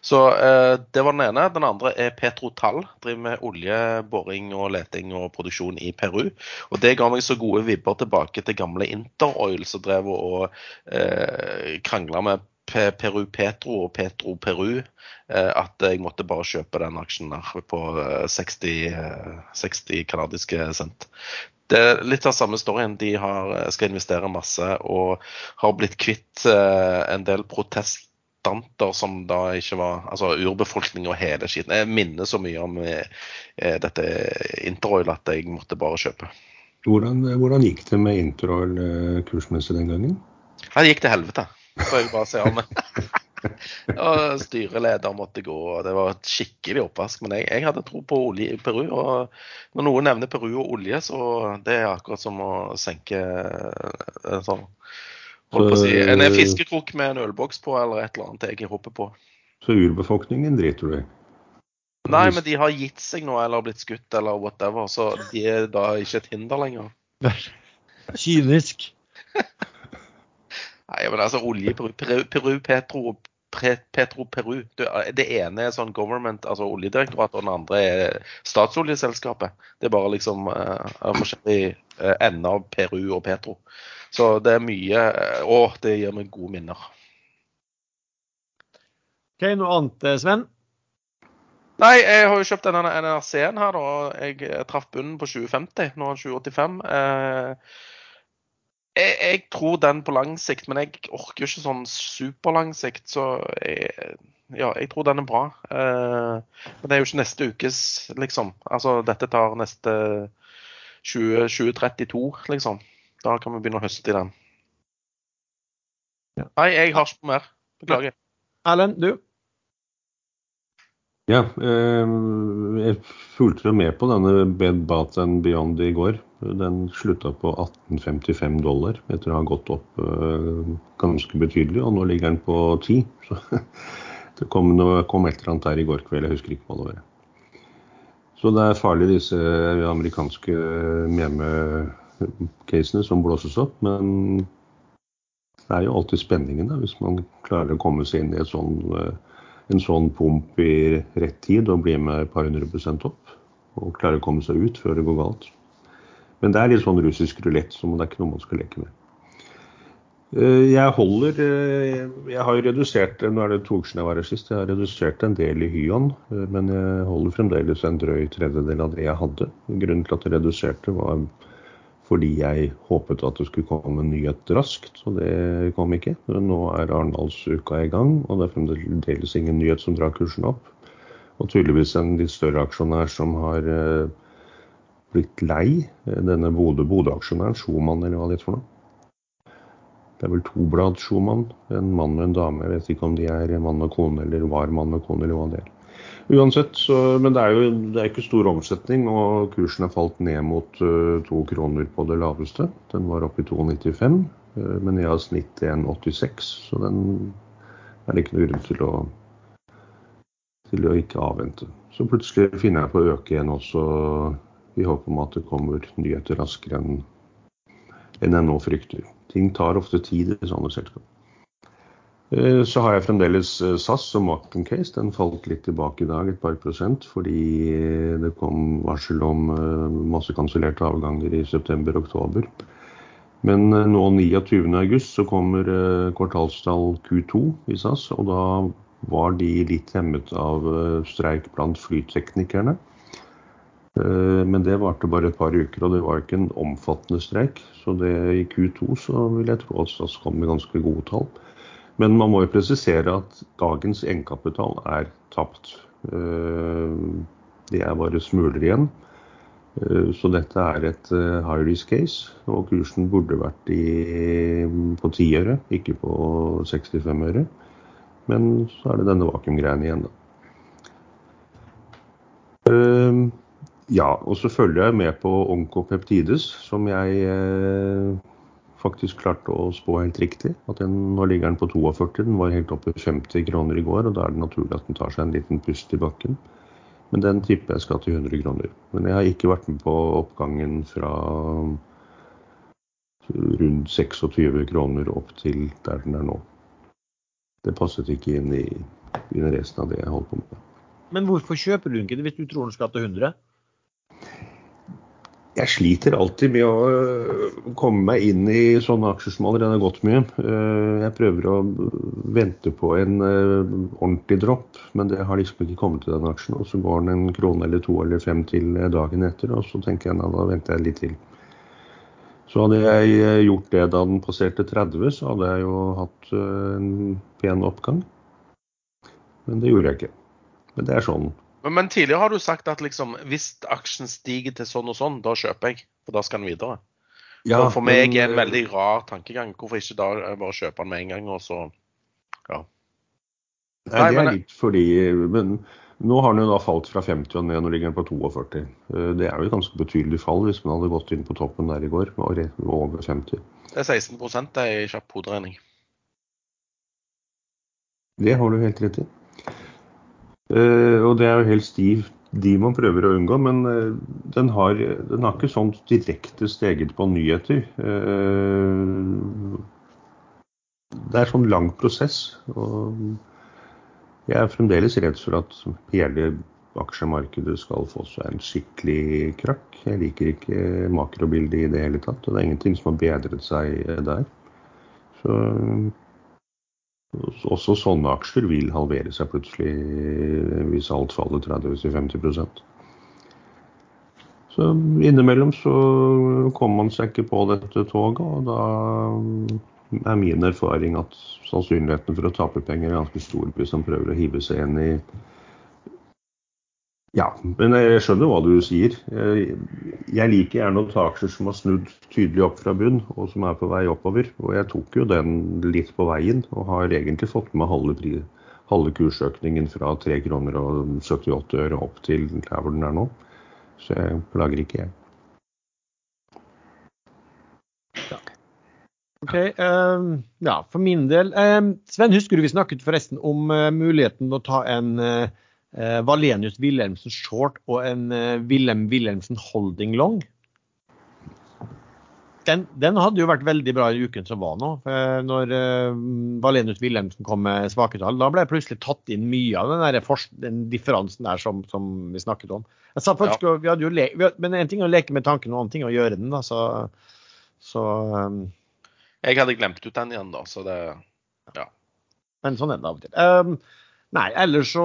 Så eh, det var den ene. Den andre er Petrotal. Driver med oljeboring og leting og produksjon i Peru. Og det ga meg så gode vibber tilbake til gamle Interoil, som drev og eh, krangla med Peru Petro og Petro Peru eh, at jeg måtte bare kjøpe den aksjen der på 60, 60 kanadiske cent. Det er litt av samme storyen. De har, skal investere masse og har blitt kvitt eh, en del protestanter som da ikke var Altså urbefolkning og hele skiten. Jeg minner så mye om eh, dette Interoil at jeg måtte bare kjøpe. Hvordan, hvordan gikk det med Interoil kursmessig den gangen? Det gikk til helvete får jeg bare si om. og styreleder måtte gå, og det var et skikkelig oppvask. Men jeg, jeg, hadde tro på olje i Peru. Og når noen nevner Peru og olje, så det er akkurat som å senke en sånn holdt på å si, En fiskekrok med en ølboks på, eller et eller annet jeg hopper på. Så urbefolkningen driter du i? Nei, men de har gitt seg nå, eller blitt skutt, eller whatever. Så de er da ikke et hinder lenger. Kynisk. Nei, men altså olje Peru, Peru Petro, Petro Peru. Det ene er sånn government, altså Oljedirektoratet, og den andre er statsoljeselskapet. Det er bare liksom uh, forskjellige uh, ender av Peru og Petro. Så det er mye Å, det gir meg gode minner. OK, noe annet, Sven? Nei, jeg har jo kjøpt denne NRC-en her, da. Jeg traff bunnen på 2050. Nå er den 2085. Eh, jeg, jeg, tror den på lang sikt, men jeg orker jo ikke sånn superlang sikt. Så jeg, ja, jeg tror den er bra. Eh, men det er jo ikke neste ukes, liksom. Altså dette tar neste 20, 2032, liksom. Da kan vi begynne å høste i den. Ja. Nei, jeg har ikke mer. Beklager. Erlend, du? Ja, eh, jeg fulgte med på denne Bed Bath and Beyond i går. Den slutta på 1855 dollar etter å ha gått opp eh, ganske betydelig, og nå ligger den på 10. Så det kom, kom et eller annet der i går kveld, jeg husker ikke hva det var. Så det er farlig disse amerikanske meme-casene som blåses opp, men det er jo alltid spenningen da, hvis man klarer å komme seg inn i et sånn eh, en sånn pump i rett tid og bli med et par hundre prosent opp. Og klare å komme seg ut før det går galt. Men det er litt sånn russisk rulett, så det er ikke noe man skal leke med. Eh, jeg holder eh, Jeg har jo redusert Nå er det to uker jeg var her sist. Jeg har redusert en del i Hyon, eh, men jeg holder fremdeles en drøy tredjedel av det jeg hadde. Grunnen til at jeg reduserte, var fordi jeg håpet at det skulle komme en nyhet raskt, og det kom ikke. Nå er Arendalsuka i gang, og det er fremdeles ingen nyhet som drar kursen opp. Og tydeligvis en litt større aksjonær som har eh, blitt lei denne Bodø-aksjonæren, Schumann eller hva det heter for noe. Det er vel to blad Schumann, en mann og en dame. Jeg vet ikke om de er mann og kone eller var mann og kone eller hva det er. Uansett, så, men det er jo det er ikke stor omsetning, og kursen har falt ned mot uh, to kroner på det laveste. Den var oppe i 2,95, uh, men jeg har snitt 1,86, så den er det ikke noe grunn til å, til å ikke avvente. Så plutselig finner jeg på å øke igjen også, i håp om at det kommer nyheter raskere enn en jeg nå frykter. Ting tar ofte tid i sånne selskap. Eh, så har jeg fremdeles eh, SAS og Martin Case. Den falt litt tilbake i dag, et par prosent, fordi det kom varsel om eh, masse kansellerte avganger i september-oktober. Men nå 29.8 så kommer kvartalstall Q2 i SAS, og da var de litt hemmet av streik blant flyteknikerne. Men det varte bare et par uker, og det var ikke en omfattende streik. Så det, i Q2 så vil jeg tro at SAS kom med ganske gode tall. Men man må jo presisere at dagens egenkapital er tapt. Eh, det er bare smuler igjen. Eh, så dette er et eh, high risk case, og kursen burde vært i, på 10 øre, ikke på 65 øre. Men så er det denne vakuumgreiene igjen, da. Ja, og så følger jeg med på Onkopeptides, som jeg faktisk klart å spå helt riktig. At den, nå ligger den på 42, den var helt oppe i 50 kroner i går. og Da er det naturlig at den tar seg en liten pust i bakken. Men den tipper jeg skal til 100 kroner. Men jeg har ikke vært med på oppgangen fra rundt 26 kroner opp til der den er nå. Det passet ikke inn i, i resten av det jeg holdt på med. Men hvorfor kjøper du ikke det hvis du tror den skal til 100? Jeg sliter alltid med å øh, komme meg inn i sånne aksjer som allerede har gått mye. Øh, jeg prøver å vente på en øh, ordentlig dropp, men det har liksom ikke kommet til den aksjen. Og så går den en krone eller to eller fem til dagen etter, og så tenker jeg da venter jeg litt til. Så hadde jeg gjort det da den passerte 30, så hadde jeg jo hatt en pen oppgang. Men det gjorde jeg ikke. Men det er sånn men, men, tidligere har du sagt at liksom, hvis aksjen stiger til sånn og sånn, da kjøper jeg. For da skal den videre. Ja, for, for meg er det en veldig rar tankegang. Hvorfor ikke da bare kjøpe den med en gang, og så Ja. Nei, det er litt fordi Men nå har den jo da falt fra 50 og ned, nå ligger den på 42. Eh, det er jo et ganske betydelig fall hvis man hadde gått inn på toppen der i går, og over 50. Det er 16 det er i kjapp hoderegning. Det har du helt rett i. Uh, og det er jo helt stiv de, man prøver å unngå, men uh, den, har, den, har, ikke sånn direkte steget på nyheter. Uh, det er sånn lang prosess. og Jeg er fremdeles redd for at hele aksjemarkedet skal få seg en skikkelig krakk. Jeg liker ikke makrobildet i det hele tatt, og det er ingenting som har bedret seg der. Så også sånne aksjer vil halvere seg plutselig hvis alt faller 30-50% Så innimellom så kommer man seg ikke på dette toget, og da er min erfaring at sannsynligheten for å tape penger er ganske stor hvis man prøver å hive seg inn i ja, men jeg skjønner hva du sier. Jeg liker gjerne å aksjer som har snudd tydelig opp fra bunn, og som er på vei oppover. Og jeg tok jo den litt på veien, og har egentlig fått med halve, halve kursøkningen fra 3 kroner og 78 øre opp til der hvor den er nå. Så jeg plager ikke, jeg. Ja. Ok, um, ja, For min del um, Sven, husker du vi snakket forresten om uh, muligheten å ta en uh, eh, Valenius Wilhelmsen short og en eh, Wilhelm Wilhelmsen holding long. Den, den, hadde jo vært veldig bra i uken som var nå. Når eh, Valenius Wilhelmsen kom med svake tall, da ble jeg plutselig tatt inn mye av den, der, den differansen der som, som, vi snakket om. Faktisk, ja. vi hadde jo le men en ting er å leke med tanken, og en annen ting er å gjøre den. Da, så, så um, Jeg hadde glemt ut den igjen, da, så det Ja. Men sånn er det av og til. Um, nei, ellers så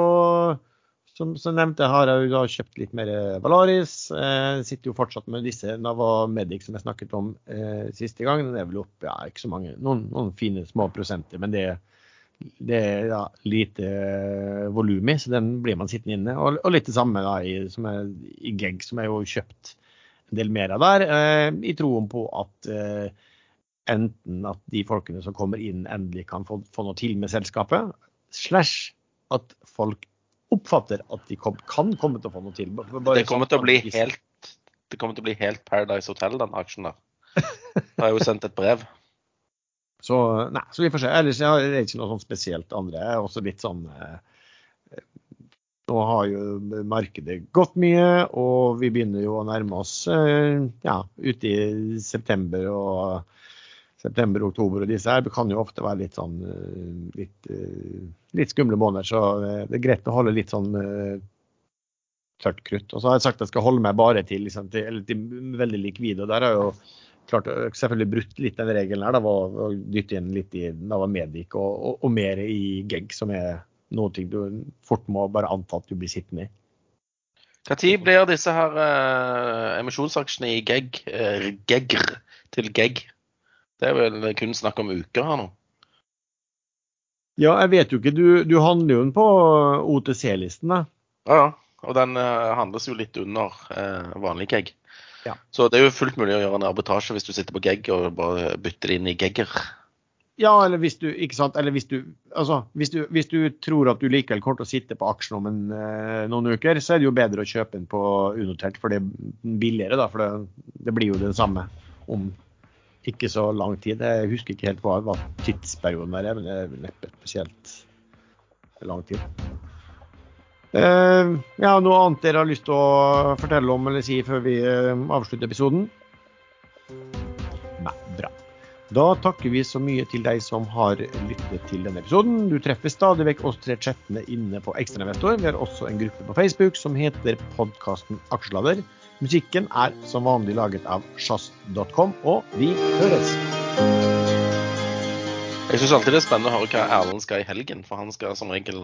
som, som har jeg jo kjøpt litt mer Valaris. Eh, sitter jo fortsatt med disse Nava Medic som jeg snakket om eh, siste gang. Den er vel opp ja, ikke så mange, noen, noen fine små prosenter, men det, det er ja, lite eh, volum i, så den blir man sittende inne. Og, og litt det samme da, i, som er, i Gegg, som jeg jo kjøpt en del mer av der, eh, i troen på at eh, enten at de folkene som kommer inn, endelig kan få, få noe til med selskapet, slash at folk oppfatter at de kom, kan komme til å få noe til. det kommer til å bli helt det kommer til å bli helt Paradise Hotel, den aksjen der. Jeg har jo sendt et brev. Så, nei, så vi får se. Ellers jeg har ikke noe sånn spesielt andre. Jeg er også litt sånn eh, Nå har jo markedet gått mye, og vi begynner jo å nærme oss eh, ja, ute i september og september, oktober og disse her kan jo ofte være litt sånn eh, litt, eh, litt skumle måneder. Så eh, det er greit å holde litt sånn tørt krutt. Og så har jeg sagt at jeg skal holde meg bare til, liksom, til, til veldig likvide. og der har jeg jo klart selvfølgelig brutt litt den regelen her. Da var å dytte inn litt i da var Medic og, og, og, mer i Gegg, som er noe du fort må bare anta at du blir sittende i. Når blir disse her eh, emisjonsaksjene i Gegg, eh, Gegr til Gegg? Det er vel kun snakk om uker her nå? Ja, jeg vet jo ikke. Du, du handler jo den på OTC-listen, da. Ja, ja. Og den uh, handles jo litt under uh, vanlig gegg. Ja. Så det er jo fullt mulig å gjøre en arbitrasje hvis du sitter på gegg og bare bytter det inn i gegger. Ja, eller hvis du ikke sant, eller hvis du, altså, hvis du, hvis du tror at du likevel kommer til å sitte på aksjen om en, uh, noen uker, så er det jo bedre å kjøpe den på unotert, for det er billigere. da, For det, det blir jo det samme om ikke så lang tid. Jeg husker ikke helt hva, hva tidsperioden er, men det er neppe spesielt lang tid. Uh, ja, noe annet dere har lyst til å fortelle om eller si før vi eh, avslutter episoden? Nei, bra. Da takker vi så mye til deg som har lyttet til denne episoden. Du treffer stadig vekk oss tre chattene inne på Ekstrainvestor. Vi har også en gruppe på Facebook som heter podkasten Aksjelader. Musikken er som vanlig laget av sjazz.com, og vi høres! Jeg syns alltid det er spennende å høre hva Erlend skal i helgen, for han skal som regel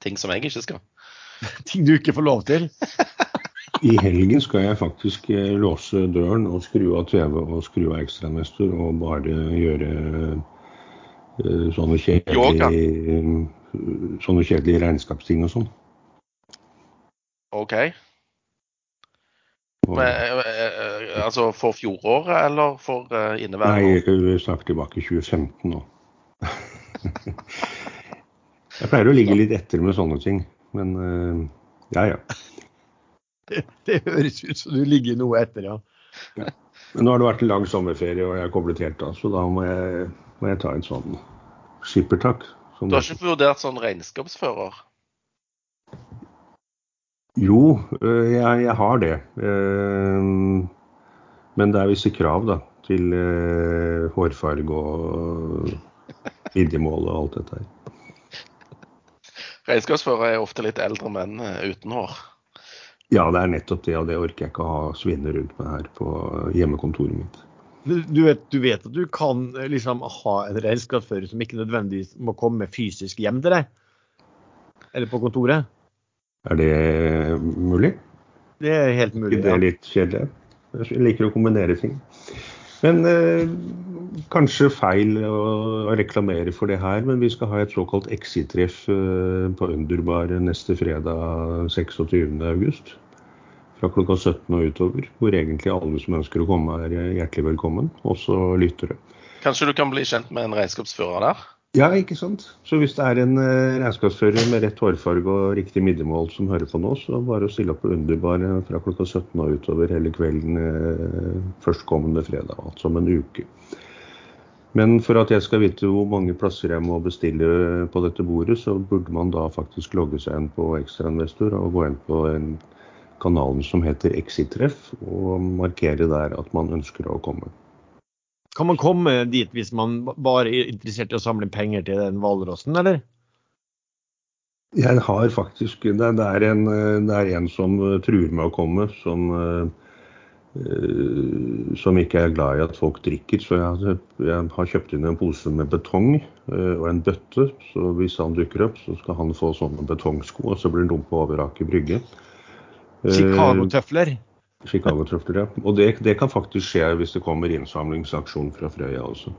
ting som jeg ikke skal. Ting du ikke får lov til. I helgen skal jeg faktisk eh, låse døren og skru av TV og skru av ekstrainvestor og bare gjøre eh, sånne kjedelige, sånne kjedelige regnskapsting og sånn. OK. Men, eh, eh, altså for fjoråret eller for eh, inneværende år? Nei, vi snakker tilbake i 2015 nå. jeg pleier å ligge litt etter med sånne ting, men eh, ja ja. Det, det høres ut som du ligger noe etter, ja. Men nå har det vært en lang sommerferie, og jeg er koblet helt av, så da må jeg, må jeg ta en sånn skippertak. Du har ikke vurdert sånn regnskapsfører? Jo, øh, jeg, jeg har det. Eh, Men det er visse krav da, til øh, hårfarge og vidjemål og alt dette her. Regnskapsførere er ofte litt eldre menn eh, uten hår. Ja, det er nettopp det, og det orker jeg ikke å ha svinne rundt meg her på hjemmekontoret mitt. Du, vet, du vet at du kan eh, liksom ha en regnskapsfører som ikke nødvendigvis må komme fysisk hjem til deg? Eller på kontoret? Er det mulig? Det er helt mulig. mulig. det er litt kjedelig? Jeg liker å kombinere ting. Men eh, kanskje feil å, å reklamere for det her, men vi skal ha et såkalt Exit-treff eh, på Underbar neste fredag 26.8. Fra klokka 17 og utover. Hvor egentlig alle som ønsker å komme, er hjertelig velkommen. Også lyttere. Kanskje du kan bli kjent med en regnskapsfører der? Ja, ikke sant. Så hvis det er en eh, regnskapsfører med rett hårfarge og riktig midjemål som hører på nå, så bare å stille opp på Underbar fra klokka 17 og utover hele kvelden eh, førstkommende fredag, altså om en uke. Men for at jeg skal vite hvor mange plasser jeg må bestille på dette bordet, så burde man da faktisk logge seg inn på Ekstrainvestor og gå inn på en kanalen som heter Exit-treff, og markere der at man ønsker å komme. Kan man komme dit hvis man bare er interessert i å samle penger til den hvalrossen, eller? Jeg har faktisk Det, det, er, en, det er en som eh, truer med å komme, som, eh, som ikke er glad i at folk drikker. Så jeg, jeg har kjøpt inn en pose med betong eh, og en bøtte. Så hvis han dukker opp, så skal han få sånne betongsko, og så blir han dum på over Aker Brygge. Chicago-tøfler. Chicago-trøfler, ja. Og det, det kan faktisk skje hvis det kommer innsamlingsaksjon fra Frøya også.